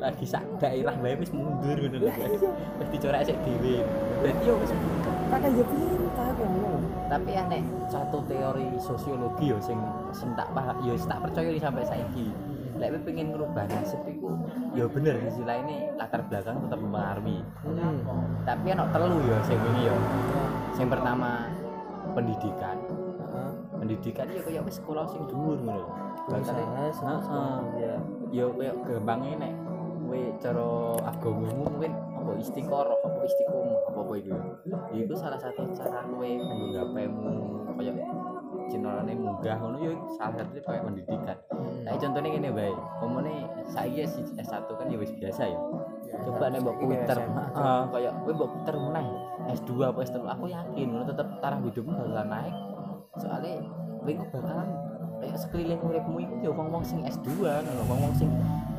Lagi sak daerah wae wis mundur ngono lho. Lah, iya. wis dicorek sik dhewe. Berarti yo wis kadang ya pintar ngomong tapi aneh. Satu teori sosiologi yo sing sing tak paham yo tak percaya nih sampai saiki. Lek kowe pengen ngerubah nasib iku yo bener di sisi lain latar belakang tetap mempengaruhi hmm. tapi ana telu yo sing wingi yo. Sing pertama pendidikan. Pendidikan ya kayak wis sekolah sing dhuwur ngono bakal Berusaha heeh ya yo kayak gampangnya nek. Kowe cara agamamu mungkin apa istiqoroh apa istiqomah apa apa itu ya itu salah satu cara kowe gapemu kayak jenenge munggah ngono yo salah satu kayak pendidikan. Nah contohnya gini baik umumnya saya si S1 kan ya wis biasa ya. Coba nek mbok puter heeh kayak kowe mbok puter meneh S2 apa S3 aku yakin ngono tetep taraf hidupmu bakalan naik soalnya kok bakalan kayak sekeliling uripmu itu ya wong-wong sing S2 ngono wong-wong sing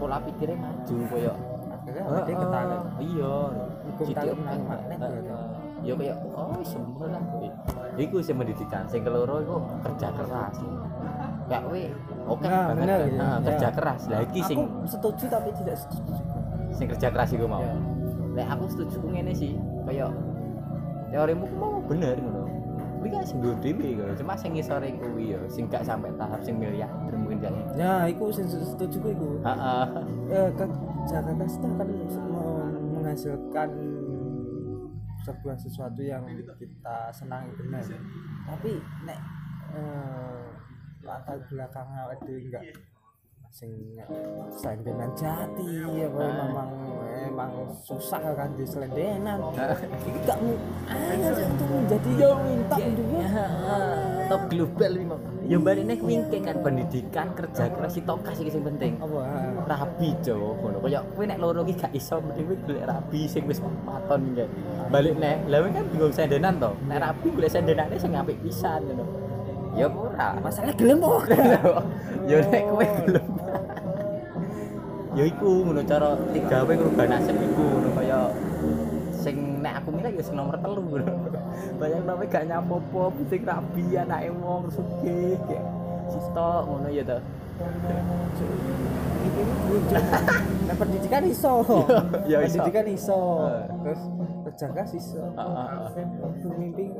pola pikirnya maju koyo akhirnya dia ketarik? Iya. Hukum Jadi, tarik menang magnet ya kayak oh semua lah kowe. Iku sing pendidikan sing keloro iku kerja keras. Ya kowe oke. Nah, banget bener, kan? ya. Ah, kerja keras. Lah iki sing aku setuju tapi tidak setuju sing kerja keras iku mau? Ya. Nek aku setuju ngene sih, kayak teorimu ku mau bener ngono. Kuwi kan sing duwe dhewe ngono, cuma sing ngisore kuwi ya, sing gak sampai tahap sing miliarder mungkin gak. ya itu sing setuju gue itu Heeh. eh, itu akan me- menghasilkan sebuah sesuatu yang kita senangi benar tapi nek eh, latar belakang awake dhewe enggak sing selendenan jati apa Ah. memang emang susah kan di selendenan iki gak mu sih untuk menjadi Yo top winke. dua Top global iki mau. Ya barine winke kan pendidikan, kerja keras itu kasih sing penting. apa ah. rabi cowok ngono kaya kowe nek loro iki gak iso mending kowe golek rabi sing wis paton kae balik nek lha kowe kan bingung sendenan to nek rabi golek sendenane sing apik pisan ngono ya ora masalah gelem ya (laughs) nek kowe gelem. (laughs) Ya iku ngono cara digawe ngrubah nasib iku ngono kaya sing nek aku milih ya sing nomor telu. Ngono bayang kowe gak nyapo-po sing rabi anake wong sugih sistok ngono ya to nah pendidikan iso Ya, iso. pendidikan iso Eh. terus kerja iso Ah, ah, ah. bermimpi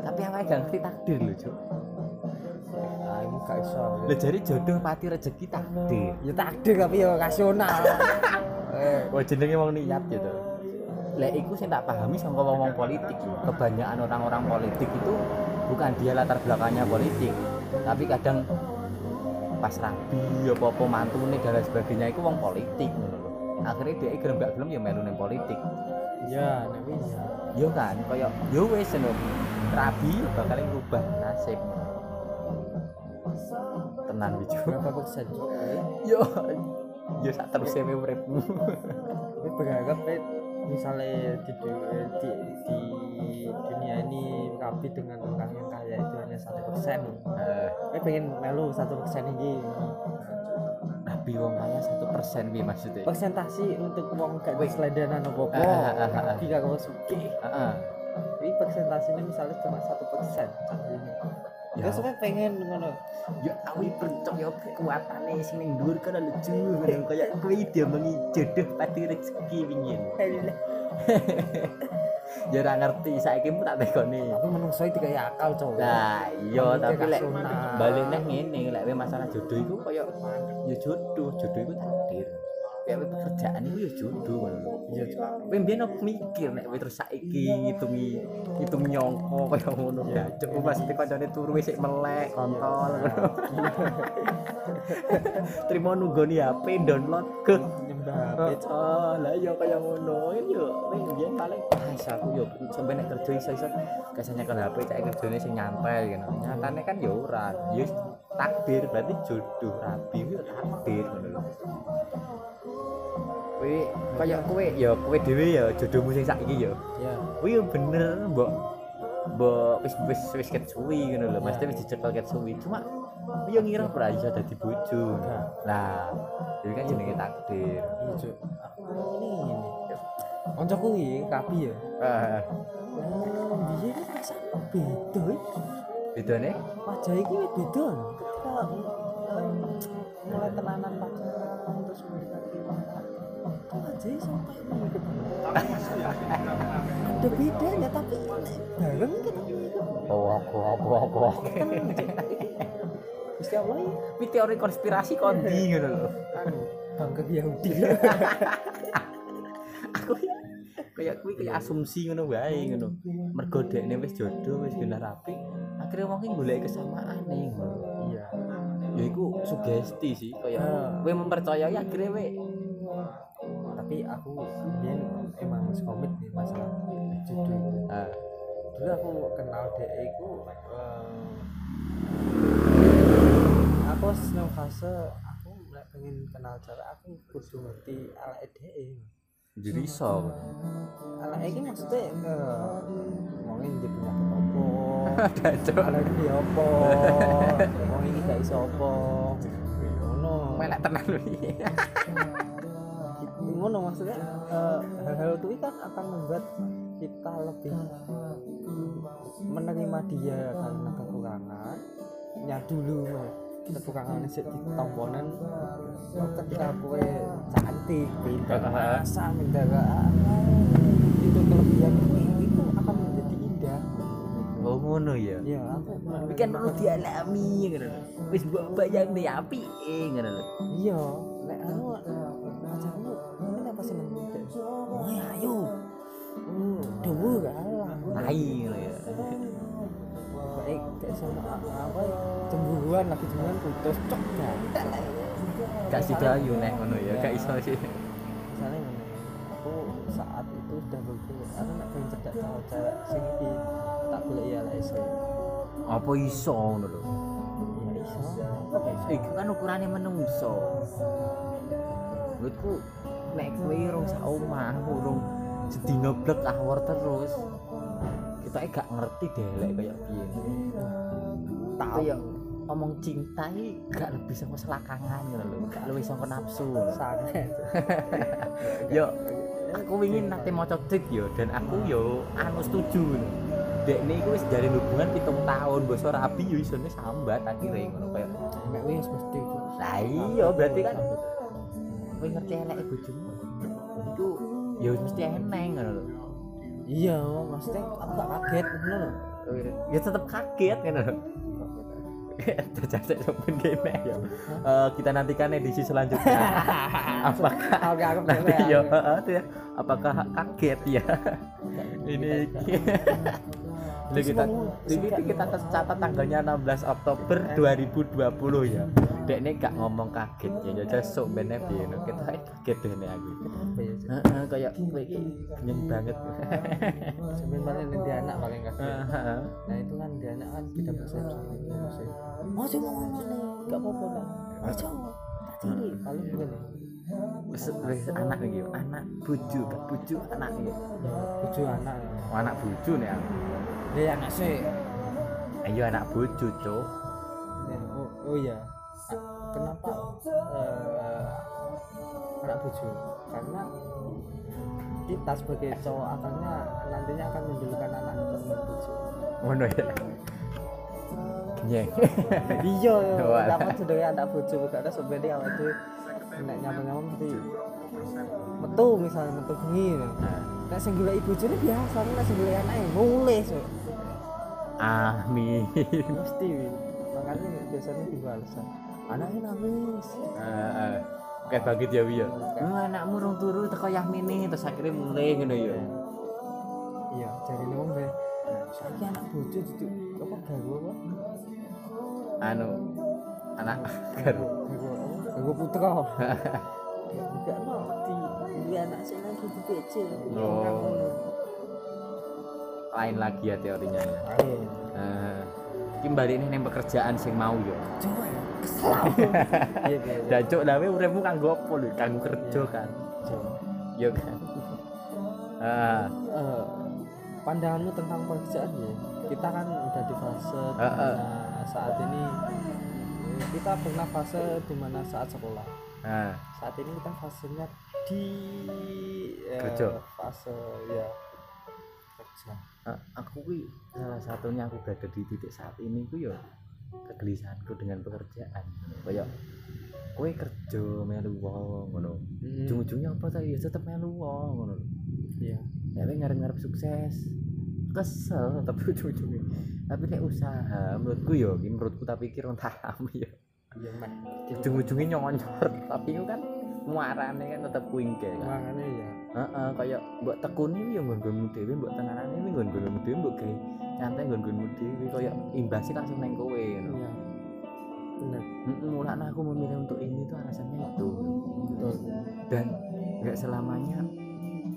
tapi awake gak ngerti takdir lho cuk ini gak iso Lah jari jodoh pati rezeki takdir. ya takdir tapi ya rasional (laughs) eh Wah jenenge wong niat gitu. Lek iku sing tak pahami sama wong politik. Kebanyakan orang-orang politik itu bukan dia latar belakangnya politik, tapi kadang pas rabi apa-apa mantune dan lain sebagainya itu wong politik ngono. Akhirnya dia gelem gak gelem ya melu politik. ya nek wis Yo kan, kaya yo wis ngono. Rabi bakal ngubah nasib. Tenan wijo. berapa persen? Yo yo sak terusé uripmu. tapi berharap misalnya di, di, di dunia ini rapi dengan orang yang kaya itu hanya satu persen. Eh, eh pengen melu satu persen ini. Rabi wong kaya satu persen bi maksudnya. persentasi untuk uang gak diseledanan apa apa Ah, ah, ah, ah. rapi karo suki. Ini persentasenya misalnya cuma satu persen Ya. ya sampai pengen ngono Ya aku iki percaya kekuatane sing ning dhuwur kan lucu ngono (laughs) kaya dia mengi jodoh pati rezeki wingi. (laughs) Ya ora ngerti saiki mu tak tekoni. tapi menungso itu kayak akal cowok Nah, iya tapi lek balik neh ngene lek masalah jodoh iku kaya ya jodoh, jodoh iku takdir. Kayak kowe pekerjaan iku ya jodoh ngono lho. iya. Kowe mbiyen opo mikir nek kowe terus saiki ngitungi ngitung nyongko (laughs) kaya ngono Iya. gacuk maksudnya kancane turu wis melek kontol (laughs) ngono. Terima nunggoni HP download ke Cuk. Oh, lah iya kaya ngono. Yo, kowe mbiyen paling pas aku yo sampe nek kerja iso-iso kasane kan HP cek kerjane sing nyantai ngono. Nyatane kan yo ora. Yo takdir berarti jodoh rabi yo takdir ngono lho. Kowe kaya kowe ya kowe dhewe ya jodohmu sing saiki yo. ya Kuwi yo bener, Mbok. Mbok wis wis wis ket suwi ngono lho. Mesti wis dicekel ket suwi. Cuma Iya ngira pura iso dadi bojo. Lah, iki kan jenenge takdir. Iya, Cuk. Aku ngene ngene. Koncoku iki kapi ya. Heeh. Oh, biye iki rasa beda. Bedane? Wajah iki beda. Ketika mulai tenanan pacaran terus mulai kaki pangkat. Wajah iki sampai Ada bedanya tapi bareng kan. Oh, aku aku aku. Tenang, Gusti Allah ya teori konspirasi kondi ngono lho. Kan bangga Yahudi. Aku (laughs) kayak kuwi kayak asumsi ngono wae ngono. Mergo dekne wis jodoh wis genah rapi akhirnya wong ki golek kesamaan nih iya. Ya iku sugesti sih kayak Ah. kowe mempercayai akhirnya we tapi aku kemudian emang komit nih masalah judul itu ah. Dulu aku kenal DE itu aku seneng fase aku mulai pengen kenal cara aku kudu ngerti ala DE jadi iso. ala ini maksudnya eh ngomongin dia penyakit opo? (laughs) Ala ini opo? (laughs) Ngomong ini gak iso opo? Ngono. Melek tenan wi ngono maksudnya eh, hal-hal itu kan akan membuat kita lebih menerima dia karena kekurangan. Nya dulu mah, kekurangan sih di tomponan oh, ketika kue cantik pintar Ah. masa pintar itu kelebihan itu akan menjadi indah oh ngono ya ya aku Tapi kan perlu dialami lho. Wis mbok bayang nih api eh ngono lho. iya lek anu pacarmu ini apa sih oh ayo hmm dewu kalah ngono ya. (laughs) baik kayak sama apa ya, cemburuan lagi cemburuan putus cok gak Gak sidayu nek ngono ya, gak iso sih. misalnya ngene, aku saat itu sudah berpikir aku nak pengen cedak cewek-cewek sing iki tak boleh ya lah iso Apa iso ngono lho. ya iso gak Iku kan ukurane menungso. Menurutku nek kowe urung sak omah, urung sedina blek awor terus. Kita gak ngerti deh lek kaya piye. tahu. Kaya ngomong cinta iki gak lebih sama selakangan ngono lho, gak luwih sama nafsu. sangat (laughs) yo aku ingin nanti mau cek yo. Dan aku yo anu setuju dek ini wis jalin hubungan pitung tahun bosor rabi yo isone sambat akhirnya ngono kayak. Nek wis mesti lah iya berarti kan kowe ngerti elek bojomu? Itu yo mesti eneng ngono lho iya maksudnya aku gak kaget ngono lho ya tetep kaget jajak kene ya. Eh, kita nantikan edisi selanjutnya. (laughs) Apakah Oke, aku nanti ya. aku. heeh, tuh ya. apakah kaget ya? Ini ini kita ini kita catat tanggalnya 16 Oktober 2020 ya dek ini gak ngomong kaget ya jadi sok bener ya kita kaget deh nih aku ya? Heeh, kayak kowe iki kenyang banget Sampai paling di anak paling kaget. Nah itu kan di anak kan tidak persepsi. Maksudnya, Mau sih mau ngomong nih, gak apa-apa tak ciri paling gini. Anak iki anak bojo gak bojo anak iki Tujuh anak. Oh, anak bojo nih aku Dia anak sih. ayo anak bojo Ya, Oh, oh iya. A- Kenapa eh, anak buju? Karena kita sebagai cowok akannya nantinya akan mendulukan anak teman buju. ngono ya iya Wah. dapat sudah anak buju karena sebenarnya awal itu nek nyapa mesti metu misalnya metu bengi Nah, nek sing golek ibu june biasa nek sing golek anake mulai so amin (laughs) mesti Wi. makanya biasanya tiba alasan anaknya nangis Heeh. Kayak ya Wi ya. Oh, anakmu rong turu teko Yahmini terus akhirnya mulai ngono ya. iya jadi wong be saiki anak bojo itu apa gawe apa Anu anak gawe gawe putra ya enggak no di di anak saya lagi di PC Oh. Lain lagi ya teorinya ya. ayo Nah, iki balik ini pekerjaan sing mau yo. coba ya (laughs) iya iya Dan cuk dawe uripmu kanggo apa lho? Kanggo kerja kan. Coba. Yo kan. Ah, Eh, pandanganmu tentang pekerjaan ya kita kan udah di fase Eh, eh. di mana saat ini eh, kita pernah fase di mana saat sekolah. Nah, saat ini kita fasenya di eh, Kerja. fase ya kerja. Ah, aku kuwi salah satunya aku berada di titik saat ini ku yo kegelisahanku dengan pekerjaan. Kayak kowe kerja melu wong ngono. ujung-ujungnya apa tadi ya tetep melu wong ngono iya. Nek ngarep-ngarep sukses kesel (laughs) tapi ujung-ujungnya. Tapi nek usaha menurutku ya menurutku tak pikir entah (laughs) ya. Iya ujung-ujungnya nyonyor tapi itu kan muarane kan tetep kuingke kan. Makanya ya heeh kayak mbok tekuni ya nggon-nggonmu dhewe mbok tengarane iki nggon-nggonmu dhewe mbok gawe nyantai nggon-nggonmu dhewe kayak imbasnya langsung neng kowe ngono. Iya. Benar Heeh, mulanya aku memilih untuk ini tuh alasannya itu. Betul. Dan nggak selamanya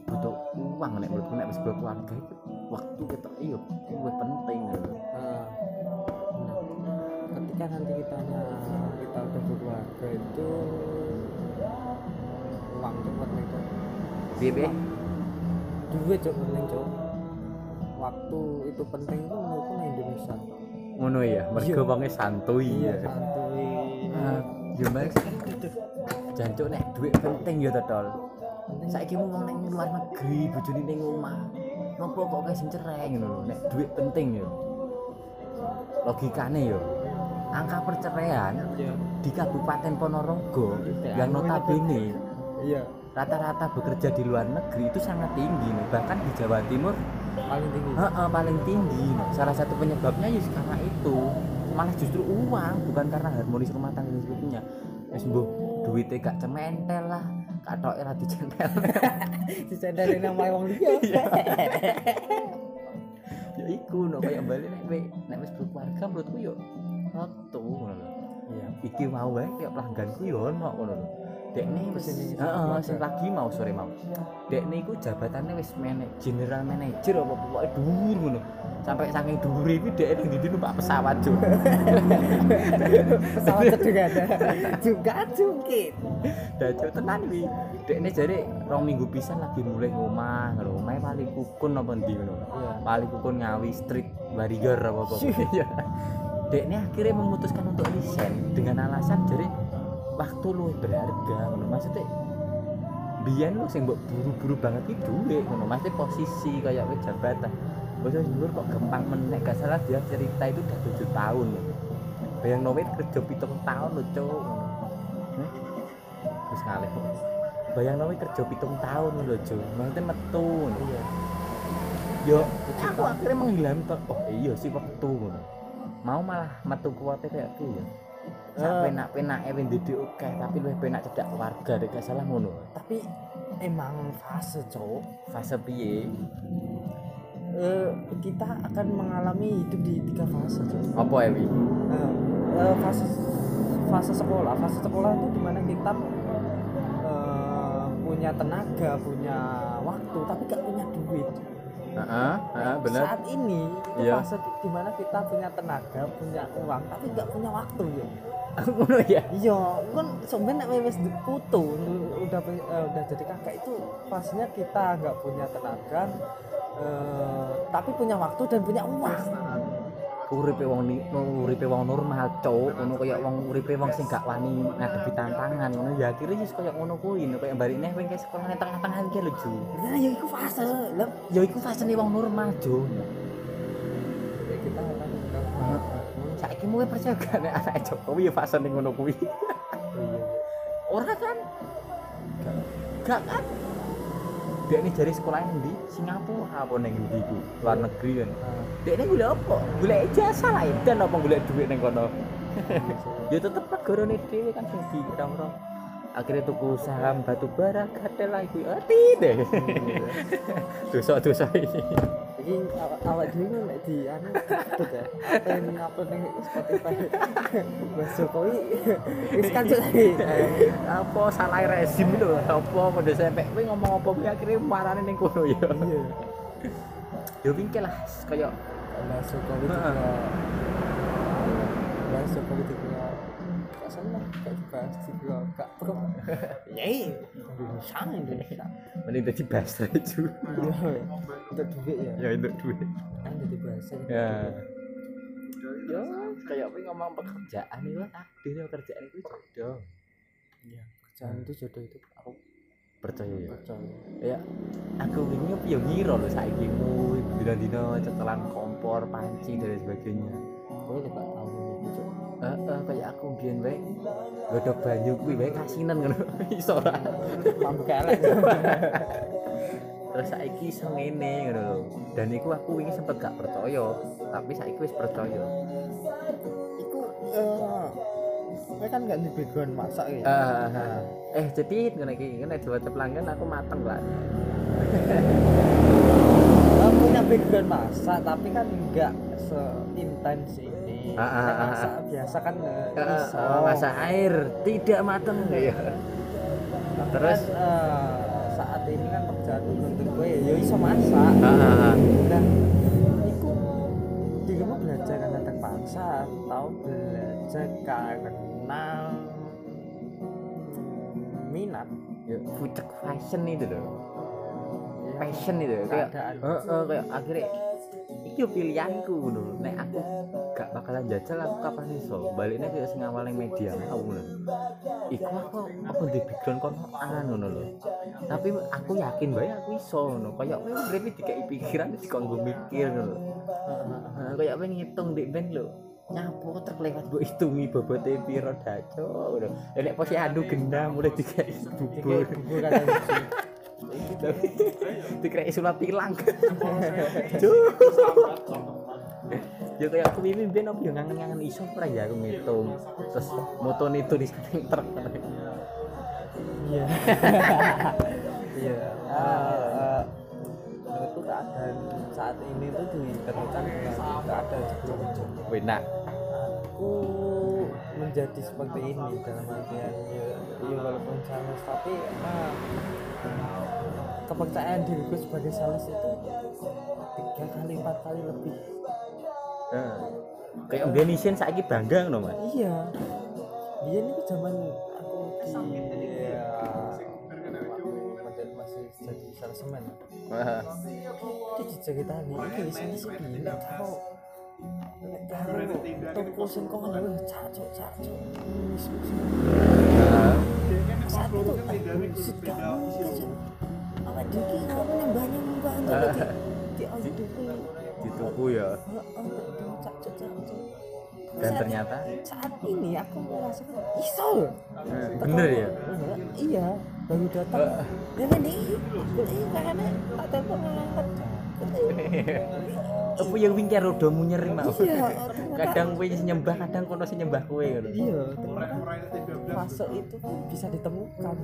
butuh uang nek menurutku nek wis berkeluarga itu waktu kita iya itu penting gitu. Ah, benar. ketika nanti kita kita udah berkeluarga itu uang cepet nih Cok. piye duit cok penting cok. Waktu itu penting itu menurutku di Indonesia. Ngono ya mergo Iya. wonge santuy. Ya santuy. Ah, yo mas jancuk nek duit penting ya to tol saiki mu wong ning luar negeri bojone ning omah ngopo kok kayak cerai ngono lho nek duit penting ya logikane ya angka perceraian iya. di Kabupaten Ponorogo Iya, yang notabene iya. rata-rata bekerja di luar negeri itu sangat tinggi nih. Bahkan di Jawa Timur paling tinggi. Heeh, paling tinggi Nah, salah satu penyebabnya ya karena itu. Malah justru uang bukan karena harmonis rumah tangga dan sebagainya. Wis mbuh duitnya gak cementel lah katok era (laughs) dicentel dicendarin sama wong liya. Ya iku no kayak balik nek kowe nek wis berkeluarga menurutku yo waktu ngono lho. Iya. Iki mau wae kayak pelangganku yo ono ngono lho dekne wis heeh sing lagi mau sore mau. Dekne iku jabatannya wis general manager apa pokoke dhuwur ngono. Sampai saking dhuwur iki dek ning ndi numpak pesawat juk pesawat juga ada juga jungkit dajo tenan wi dekne jare rong minggu pisan lagi mulai ngomah ngono omahe paling kukun apa ndi ngono. Iya. Paling kukun ngawi street bariger apa apa iya. Dekne akhirnya memutuskan untuk resign dengan alasan jadi waktu lu berharga ngono. Maksudnya biyen lu sing mbok buru-buru banget iki duwe ngono. Maksudnya posisi kayak wis jabatan. Bos dhuwur kok gampang meneh gak salah dia cerita itu udah tujuh tahun bayang nowe kerja pitung tahun lho cuk ngono. Hmm? terus ngalih bayang nowe kerja pitung tahun lho cuk. Maksudnya metu iya. Yo aku akhirnya menghilang oh iya sih waktu ngono. Mau malah metu kuwate kayak piye ya sak Eh. penak-penake wis oke tapi luwih penak cedak keluarga dek gak salah ngono. Tapi emang fase cowok fase piye? Eh, kita akan mengalami hidup di tiga fase cowok apa ya wi Nah, eh, fase fase sekolah. Fase sekolah itu di mana kita eh, punya tenaga punya waktu tapi gak punya duit heeh heeh bener. Saat ini itu Iya. fase di- di mana kita punya tenaga punya uang tapi gak punya waktu ya. (laughs) Ngono ya? Iya kan sebenarnya nek wis putu udah eh, udah jadi kakak itu fasenya kita nggak punya tenaga eh, tapi punya waktu dan punya uang uripe wong uripe wong normal cuk ngono kaya wong uripe wong sing gak wani ngadepi tantangan ngono. Ya akhirnya wis kaya ngono kuwi kaya barine wing kayak sekolah nang tengah-tengah iki lho Ju nah ya itu fase lah ya iku fasene wong normal Ju saiki mulai percaya gak nek anak Jokowi ya fasene ngono kuwi? Ora kan? Gak kan dia ini dari sekolah di Singapura apa neng di iku luar negeri kan? Nah, dia ini gula apa? Gula ijazah lah dan apa gula duit neng kono? (laughs) Ya tetep negara dhewe kan sing dikira-kira akhirnya tuku saham batu bara gade lah iku. Ati deh dosa-dosa ini jadi awak dhewe nek di anu ketut ya. Apa yang ngupload ning Spotify? (laughs) Mas Jokowi. Wis kan cuk. Apa salah rezim lho? Apa pada sampai kowe ngomong apa kuwi? Akhirnya marane ning kono ya. Iya. Ya wingke lah kaya Mas Jokowi Mas Jokowi juga gak pro yey Indonesia Indonesia mending dadi basre ju iya untuk duit ya? Ya untuk duit. Kan jadi bahasa ya. Ya kayak kowe ngomong pekerjaan itu takdir ya pekerjaan itu jodoh. Iya kerjaan itu jodoh itu. Aku percaya. Ya percaya. Ya aku ini yo ngira lho saiki mu dina-dina cetelan kompor panci dan sebagainya. Gue juga tahu gitu cuk eh eh, kayak aku biyen wae godhog banyu kuwi wae kasinan ngono (laughs) iso ora? Mampu kelek. Terus saiki iso ngene ngono lho dan iku aku wingi sempet gak percaya tapi saiki wis percaya. Iku eh gue kan gak di background masak ya. eh eh jadi ngono iki ngene dua pelanggan aku mateng lah punya background masak tapi kan enggak seintens ini. Ah, ah, ah, masak biasa kan eh, iso. eh, masak air tidak mateng ya terus? kan, eh, saat ini kan pekerjaan untuk gue ya iso masak. Ah, ah, ah. Dan iku dirimu belajar karena terpaksa atau belajar karena minat ya fucek fashion itu loh ya, passion itu kayak eh, eh, kayak akhirnya yo pilihanku ngono nek aku bakalan jajal aku kapan iso baliknya kayak sing awal yang media mau ngono iku aku aku di background kono an ngono lho tapi aku yakin bae aku iso ngono kayak kowe urip dikai pikiran dikonggo mikir ngono Nah, kayak apa ngitung di ben lho nyapu terlewat bu hitungi bobotnya piro daco? Ngono nek posisi adu gendam mulai dikai bubur. Kayak bubur kan tapi dikira sulap tilang ya kayak aku ini ben apa ya ngangen-ngangen iso ora ya aku ngitung. Terus moton itu di samping truk. Iya. Iya. Eh, menurutku keadaan saat ini tuh ditentukan dengan keadaan sebelumnya enak. Aku menjadi seperti ini dalam artian ya, ya walaupun sales tapi eh, kepercayaan diriku sebagai sales itu tiga kali empat kali lebih kayak Indonesia saiki bangga ngono mas. Iya. Dia ini zaman aku di ya, masih jadi salesman itu diceritain ini sales ini kalau kalau toko sing kok ngono wis wis. Saat itu bullshit kamu awak dhewe ki kok nembane mbah (laughs) di di tuku di tuku ya dan ternyata? saat ini aku merasakan iso loh. Bener ya? iya baru datang. Kan nih ini karena tak telepon ngangkat Apa yang wing karo rodo munyer mau. Iya, (laughs) Kadang kowe nyembah, kadang kono sing nyembah kowe ngono. iya fase itu bisa ditemukan.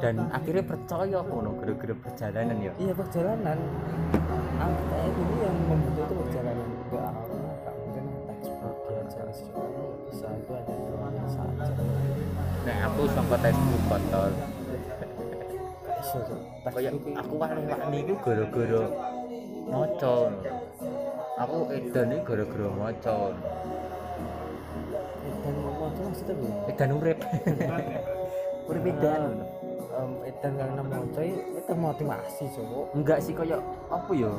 Dan akhirnya percaya ngono gara-gara perjalanan ya. iya perjalanan aku kayak gini yang itu perjalanan awalnya enggak mungkin textbook sesuatu bisa itu ada biasa aja Nek aku sangka textbook kotor. Kayak itu aku wani-wani iku gara-gara maca. Aku edan iki gara-gara maca. edan itu maksudnya gini Edan urip. Urip edan. (laughs) um, edan karena mau coy itu motivasi cowok enggak sih kayak apa ya?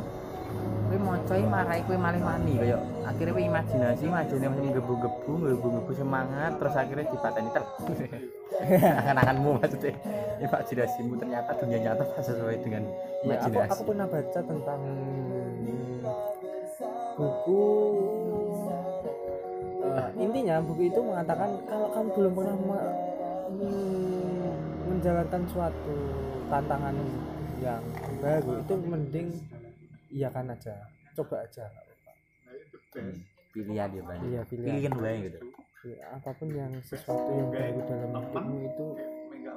Kowe maca iki marai kowe malih wani kayak akhirnya kowe imajinasi imajinasi macam gebu-gebu gebu-gebu semangat terus akhirnya dipateni ter (laughs) angan-anganmu maksudnya. Imajinasimu ternyata dunia nyata tak sesuai dengan ya aku, imajinasi. aku pernah baca tentang buku eh, intinya buku itu mengatakan kalau kamu belum pernah me- mm, menjalankan suatu tantangan yang baru itu mending iyakan aja coba aja nggak apa-apa. Hmm, pilihan ya bang. Iya pilihan. Pilihan bae gitu. Ya, apa pun yang sesuatu yang baru dalam hidupmu itu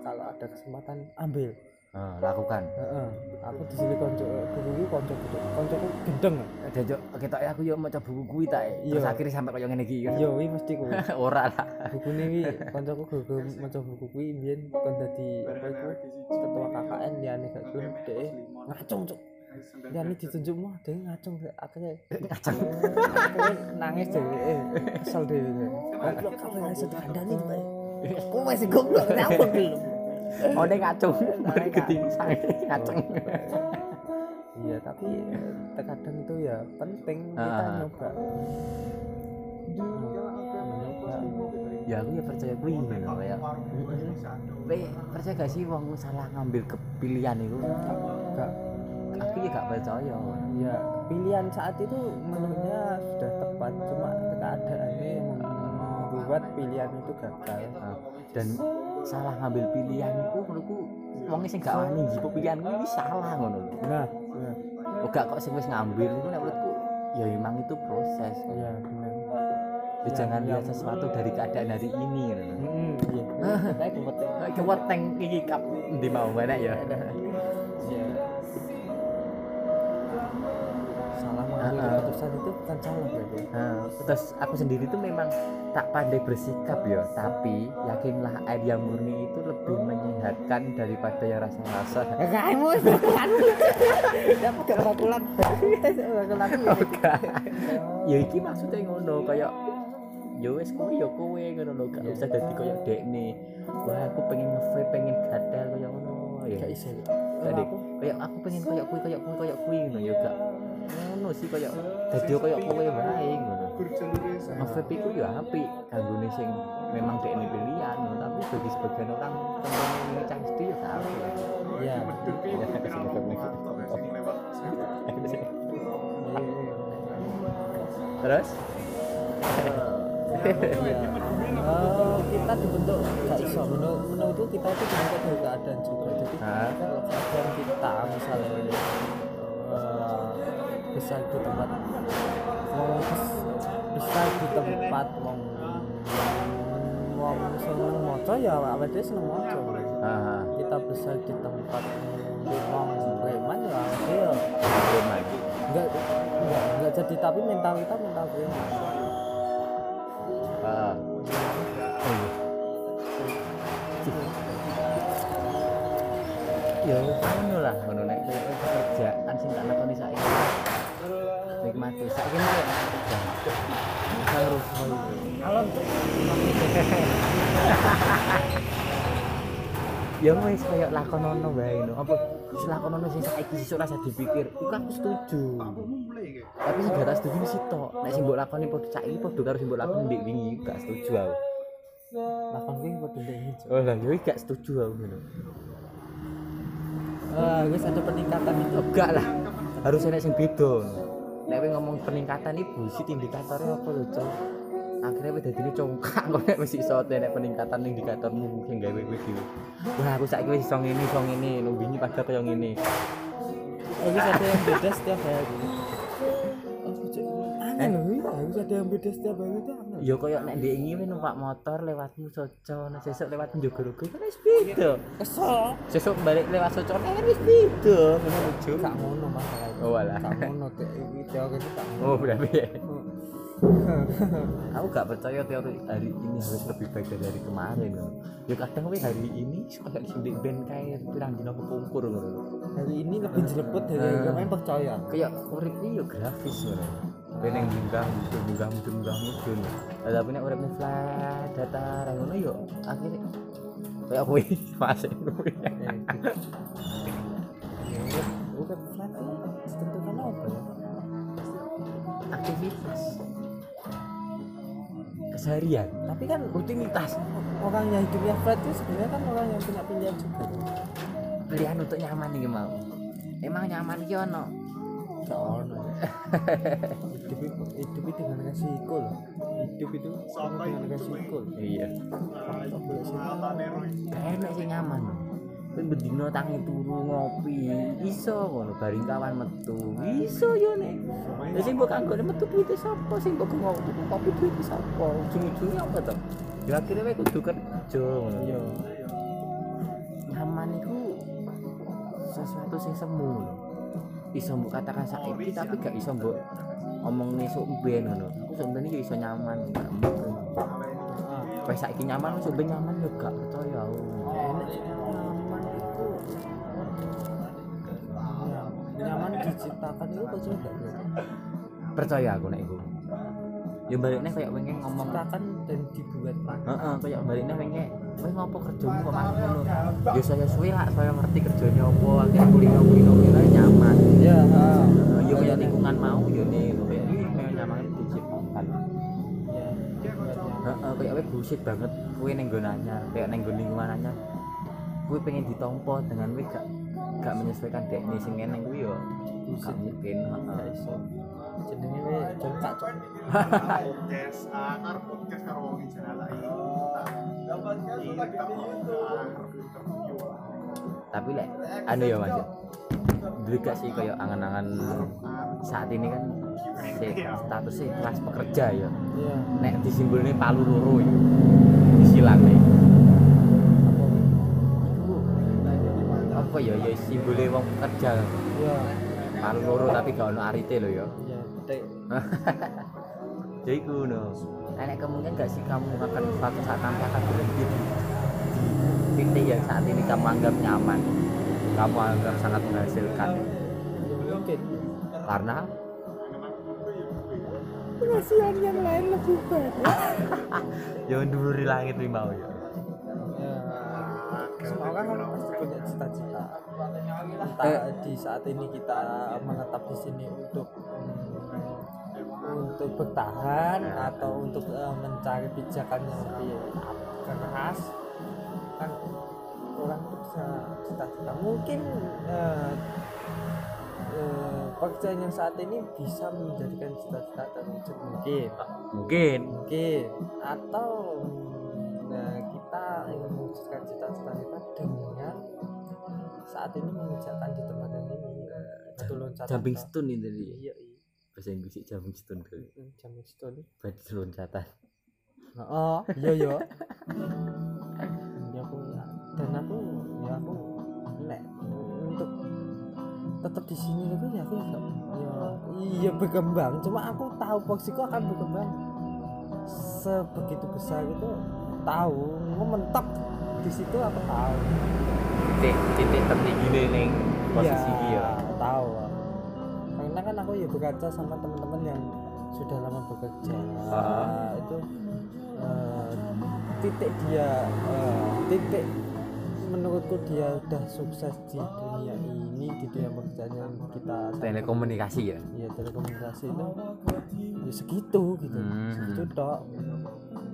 kalau ada kesempatan ambil. Oh, lakukan. Heeh. aku di sini konco buku konco konco gendeng Dejo, kita aku yo maca buku kuwi ta. Terus Iya. akhirnya sampai koyo ngene iki. kan. Yo, wi mesti ku. (laughs) Ora lah. Buku ini kancaku gagal maca buku kuwi biyen kon dadi apa iku ketua KKN ya nek gak gelem dhek ngacung cuk. Ya ini ditunjuk mah dhek ngacung akhirnya Ngacung. akhirnya nangis dhewe eh, kesel dhewe. Goblok kabeh ora iso dikandani bae. Kowe sing goblok kenapa gelem? Oh, nek ngacung. Mari sange ngacung. Iya, tapi eh, terkadang itu ya penting kita Ah. nyoba. Nyoba. Ya aku ya percaya kuwi ngono kayak. Kowe percaya gak sih wong salah ngambil kepilihan itu? Gak Aku ya gak percaya. ya pilihan saat itu menurutnya sudah tepat cuma keadaannya yang membuat pilihan itu gagal Nah, dan salah ngambil pilihan itu menurutku wong sing gak wani njipo pilihan ini salah ngono lho. nah nah gak kok sing wis ngambil itu nek menurutku ya memang itu proses. ya benar Ya, jangan ya. lihat sesuatu dari keadaan hari ini gitu. hmm iya kita kebetulan (laughs) Kayak keweteng iki kap ndi mau mana ya. ya salah mengambil ah. keputusan itu bukan salah berarti Nah, terus aku sendiri tuh memang tak pandai bersikap ya, tapi yakinlah air yang murni itu lebih menyehatkan daripada yang rasa-rasa. kamu kamu (laughs) dapat kebetulan kebetulan ya iki maksudnya ngono kayak ya wis kuwi ya kowe ngono lho, gak usah dadi kayak dekne. Wah, aku pengen nge pengen gadal kayak ngono. Ya. gak iso. Tadi kayak aku pengen kayak kuwi kayak kuwi kayak kuwi ngono. Ya gak ngono sih kayak dadi kayak kowe wae ngono. Nge-vape iku ya apik kanggone sing memang dekne pilihan ngono, tapi bagi sebagian orang contohnya ini cangsti ya gak apik. ya Ya, (laughs) Terus? Eh, kita dibentuk gak iso menurut menurutku kita itu dibentuk dari keadaan juga. Jadi kalau keadaan kita misalnya eh, bisa di tempat mau bis- bisa di tempat mau mau seneng moco ya awal dia seneng moco kita bisa di tempat mau preman ya dia ya preman. enggak enggak enggak jadi tapi mental kita mental preman Ah. Oh iya. Ya ngono lah, ngono nek kerjaan sing tak lakoni saiki. Nikmati saiki alam tuh ya wis koyo lakonono bae no. Apa wis lakonono sing saiki sesuk rasa dipikir. Iku aku setuju. Tapi sing gak setuju ini sitok. Nek sing mbok lakoni padha saiki padha karo sing mbok lakoni ndek wingi gak setuju aku. lakon gue buat dendeng hijau Oh lah, yo gak setuju aku ngono. ah guys ada peningkatan itu enggak lah harus ada yang beda nek ngomong peningkatan ini bullshit indikatornya apa lho cok? Akhirnya kowe dadi congkak (laughs) kok nek wis iso nek peningkatan indikatormu sing gawe kowe dhewe. Wah aku saiki wis iso ngene iso ngene nang wingi padha kaya ngene. Harus ada yang beda setiap hari. Cek, aneh harus ada yang beda setiap hari itu aneh Ya koyo nek ndek iki numpak motor lewatmu Soco, nek sesuk lewat Jogorugo kan wis beda. kesel Sesuk balik lewat Soco kan wis beda. Ngono lucu. gak ngono masalah itu Oh alah. gak ngono kayak iki teori itu gak Oh, berarti ya. (laughs) Aku gak percaya teori hari ini harus lebih baik dari hari kemarin. loh. Ya kadang we hari ini kayak sing ndek ben kae pirang dina kepungkur ngono. hari ini lebih jeleput dari Eh. kemarin percaya Kayak urip iki yo grafis ngono. Yang munggah mudun munggah munggah mudun. Lah tapi nek uripne flat datar ngono yo akhirnya kayak kowe masih kowe. Ya, bukan flat ditentukan apa ya? Aktivitas. Keseharian. Tapi kan rutinitas. Orang yang hidupnya flat itu sebenarnya kan orang yang punya pilihan juga. Pilihan untuk nyaman nih mau emang nyaman ki ono? Ono hidup hidup itu dengan resiko loh. Hidup itu sama dengan resiko iya. Sih. enak sih nyaman Kowe bendino tangi turu ngopi. Iso ngono bareng kawan metu. Iso yo nek. Lha sing mbok kanggone metu duwite sapa? Sing mbok ngopi kopi duwite sapa? Ujung-ujungnya apa to? Ya akhirnya kowe kudu kerja ngono. Iya. Nyaman itu sesuatu sing semu. Iso mbok katakan saiki tapi gak iso mbok omong esuk ben ngono aku sebenarnya iso nyaman gak mungkin. Ah, Wes saiki nyaman wis ben nyaman yo gak percaya aku. Nyaman Ya, diciptakan itu percaya gak percaya aku nek iku. Yo baliknya kayak pengen ngomong. Diciptakan dan dibuat heeh kayak baliknya pengen kowe ngopo kerjamu kok malah ngono. Yo saya suwe lah saya ngerti kerjanya apa akhirnya kulino kulino kira nyaman ya Nah, yo kayak lingkungan mau yo nih kayak ini kayak nyaman diciptakan ya Heeh, kayak kowe bullshit banget kowe ning nggon anyar, kayak ning nggon lingkungan anyar. Kowe pengen ditompo dengan kowe gak gak menyesuaikan dekne sing ngene kuwi yo gak mungkin. Heeh. iso. Jenenge we jongkak cok. (laughs) Podcast akar podcast karo wong jenala Tapi lek anu ya Mas. Dulu gak sih kayak angan-angan saat ini kan si statusnya kelas pekerja ya. iya Nek disimpulnya palu loro ya. Disilane. Iku apa ya ya simbole wong pekerja. iya Palu loro tapi gak ono arite lho ya. iya (laughs) jadi iku no. Nenek kemungkinan gak sih kamu akan suatu saat nanti akan berhenti di, titik yang saat ini kamu anggap nyaman? Kamu anggap sangat menghasilkan. Ya mungkin karena? Penghasilan yang lain lebih banyak. (laughs) Jangan dulu di langit nih mau ya. Ya semua orang kan pasti punya cita-cita. Entah di saat ini kita menetap di sini untuk untuk bertahan atau untuk eh, mencari pijakan yang lebih keras kan orang itu bisa cita-cita. Mungkin eh, eh, pekerjaan yang saat ini bisa menjadikan cita-cita terwujud mungkin. Mungkin. Mungkin. Atau nah, kita ingin mewujudkan cita-cita kita dengan saat ini mengerjakan di tempat yang ini batu loncatan jumping stone ini tadi ya iya iya bahasa Inggris sih jumping stone Mm, jumping stone batu loncatan. Oh iya iya. Ya aku ya dan aku ya aku nek untuk tetap di sini tapi ya aku ya, ya iya berkembang. Cuma aku tahu posisiku akan berkembang sebegitu besar itu tahu mau mentok di situ aku tahu. Titik titik tertinggi nih posisi Iya, dia tahu. karena kan aku ya berkaca sama teman-teman yang sudah lama bekerja Ah. itu eh, titik dia eh, titik menurutku dia udah sukses di dunia ini di dunia pekerjaan yang kita telekomunikasi ya ya telekomunikasi itu ya segitu gitu Hmm. segitu tok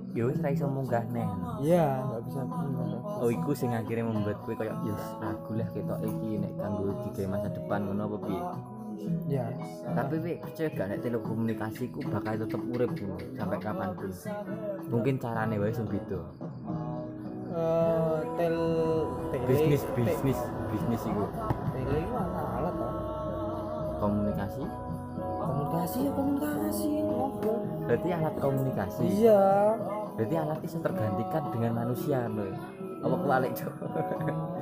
ya wis ra iso munggah nen ya nggak bisa pindah. Oh iku sing akhirnya membuat kowe kayak yes ragu lah ketok iki nek kanggo digawe masa depan ngono apa piye. Ya. Tapi we percaya gak nek telekomunikasi ku bakal tetep urip ngono sampai kapan pun. Mungkin carane wae sing beda. Eh, tel tele Bisnis te- bisnis bisnis iku. tele itu alat komunikasi? Komunikasi ya komunikasi. Ngobrol berarti alat komunikasi? Iya. Berarti alat itu tergantikan dengan manusia loh apa kebalik cok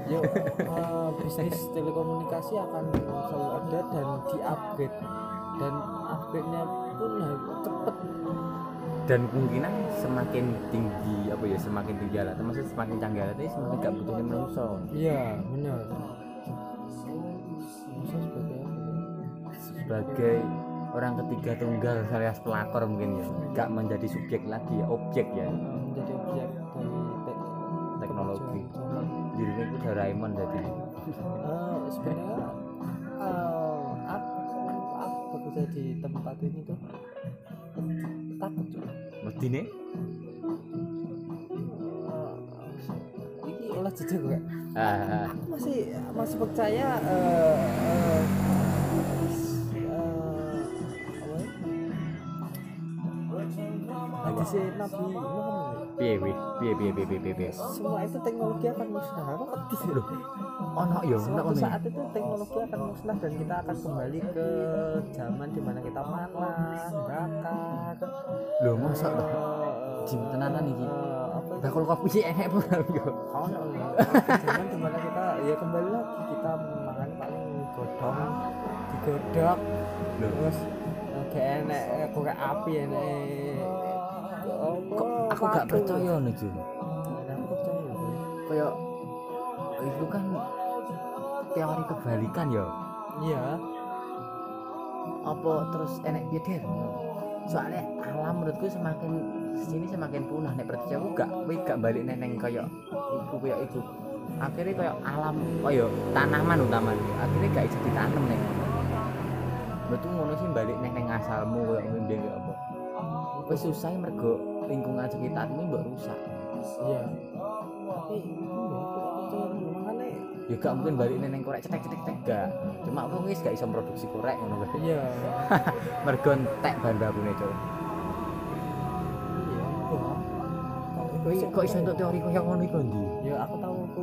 yuk eh, bisnis telekomunikasi akan selalu ada dan di-upgrade. Dan upgrade-nya pun cepet. Dan kemungkinan semakin tinggi apa ya semakin tinggi alat. Maksudnya semakin canggih alat itu semakin gak butuhnya manusia iya benar. Sebagai sebagai orang ketiga tunggal alias pelakor mungkin ya. Gak menjadi subjek lagi ya objek ya Doraemon jadi Eh, sebenarnya eh, aku aku bekerja di tempat ini tuh takut cuy mesti nih Eh, ini olah jejak gak? ah, aku masih masih percaya apa ya? hadisnya Nabi Muhammad piye piye piye piye piye piye piye? Semua itu teknologi akan musnah. Aku ngerti loh ono ya ono ono ya. saat itu teknologi akan musnah dan kita akan kembali ke zaman di mana kita makan bakar. Lho masa eh, jim tenanan iki. eh, apa bakul kopi enek pun yo. Kau no, zaman di mana kita ya kembali lagi kita makan paling godong digodok terus eh, enek eh, korek api enek kok aku gak percaya nih Jun aku percaya. Kayak itu kan teori kebalikan ya. Iya. Apa terus enek piye soalnya alam menurutku semakin sini semakin punah nek percaya aku gak kowe gak balik neneng kayak iku kayak iku akhirnya kayak alam oh yo tanaman utaman akhirnya gak bisa ditanam nek. Betul ngono sih balik neng neng asalmu kayak apa wis susah mergo lingkungan sekitarmu mbok rusak. Iya. Tapi iya percaya dulu makanya ya gak mungkin balik neng korek cetek cetek cetek gak. Cuma aku wis gak bisa produksi korek ngono wae iya. (laughs) Mergo entek bahan bakune cok iya kok iso iso untuk teori koyo ngono iku ndi ya aku tahu aku.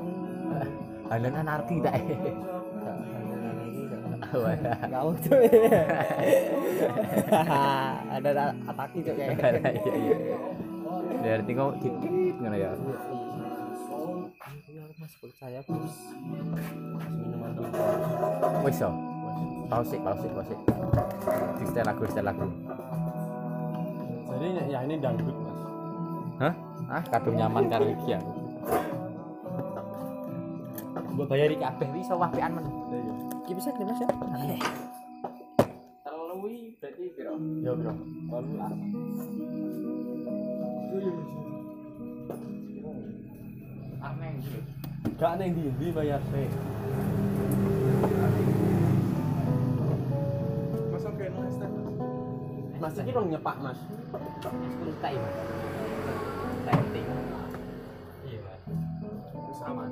Halan anarki tak gak Wah. Gak mau tuh. (laughs) Ada ataki tuh kayak. Iya iya. Berarti kau titit ngono ya? Iya, iya. Aku masih percaya bos Minuman dulu wis so pausik pausik pausik. Di setel lagu setel lagu Jadi ya ini dangdut mas. hah? Ah kadung nyaman karo iki aku gua bayari kabeh wis wapian men Ini bisa nih mas ya terlalu berarti piro Ya bro. Lalu lah. aneh gitu Gak neng di di bayar sih. Mas oke mas. Mas ini dong nyepak mas. Kuntai mas Lighting Iya. Sama.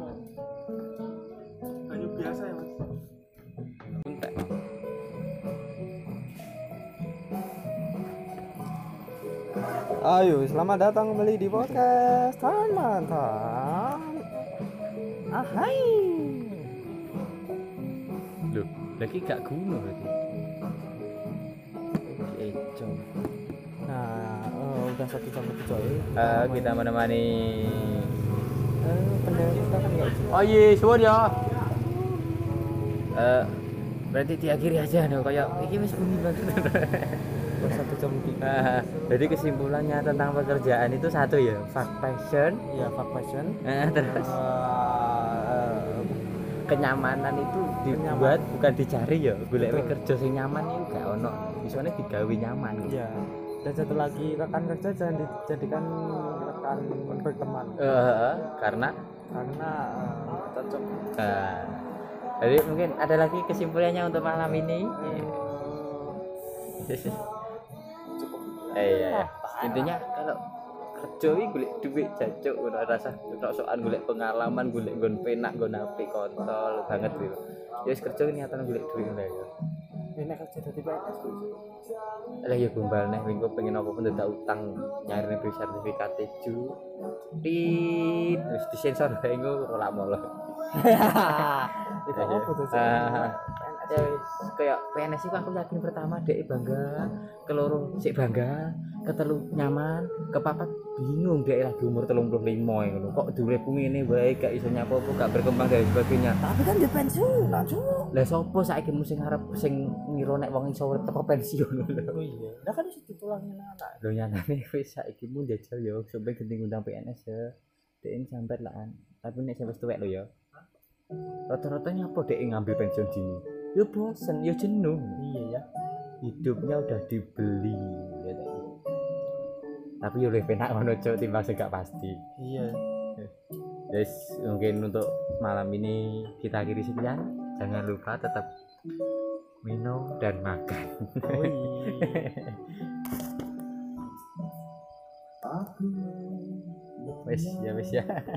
Ayo selamat datang kembali di podcast Tan Mantan. Ahai. Loh, lagi gak guna berarti Eco. Nah eh, udah satu jam lebih coy. Eh, kita menemani. Eh, pendengar kita kan gak Oh iya, suwun ya Eh, berarti diakhiri aja no kayak ini wis bunyi banget (laughs) satu jam lebih Ah, jadi kesimpulannya tentang pekerjaan itu satu ya fact passion. Ya fuck passion. Eh, terus? Eh, kenyamanan itu dibuat bukan dicari ya golek Betul. kerja sing nyaman itu gak ono. Bisanya digawe nyaman. Iya. Dan satu lagi rekan kerja jangan dijadikan rekan berteman. Eh, karena? Karena eh, cocok. eh, jadi mungkin ada lagi kesimpulannya untuk malam ini eh iya, iya. intinya kalau kerja iki golek duit jancuk ora rasa ora sokan golek pengalaman golek nggon penak nggon apik kontol banget gitu. Ya wis kerja niatan golek duit ngono ya. Ini kerja dari PNS lah ya gombal nih minggu pengen apa pun tidak utang nyari nih sertifikat ju tit terus disensor bae engko ora molo. (laughs) Itu apa tuh sih? PNS. Ya kayak PNS itu aku yakin pertama dek bangga. Keloro sik bangga. Ketelu nyaman. Kepapat bingung dek lagi umur 35 ngono kok durepku ngene wae gak iso nyapo gak berkembang dan sebagainya. Tapi kan dia pensiun cuk. Lah sopo saiki mu sing arep sing ngira nek wong iso teko pensiun? Oh iya. Nah kan bisa ditulangin anak. Lho nyanane (laughs) wis saiki mu jajal yo. Sampe genting undang PNS ya dek ini sampai lah an. tapi nek sampe tuwek lho ya rata-rata nyapa dek ngambil pensiun dini ya bosen ya jenuh. Iya ya. Hidupnya udah dibeli ya tapi ya lebih enak ngono cok timbang sing gak pasti. Iya. Guys mungkin untuk malam ini kita akhiri sekian. Jangan lupa tetap minum dan makan. Oh iya wes ya wes ya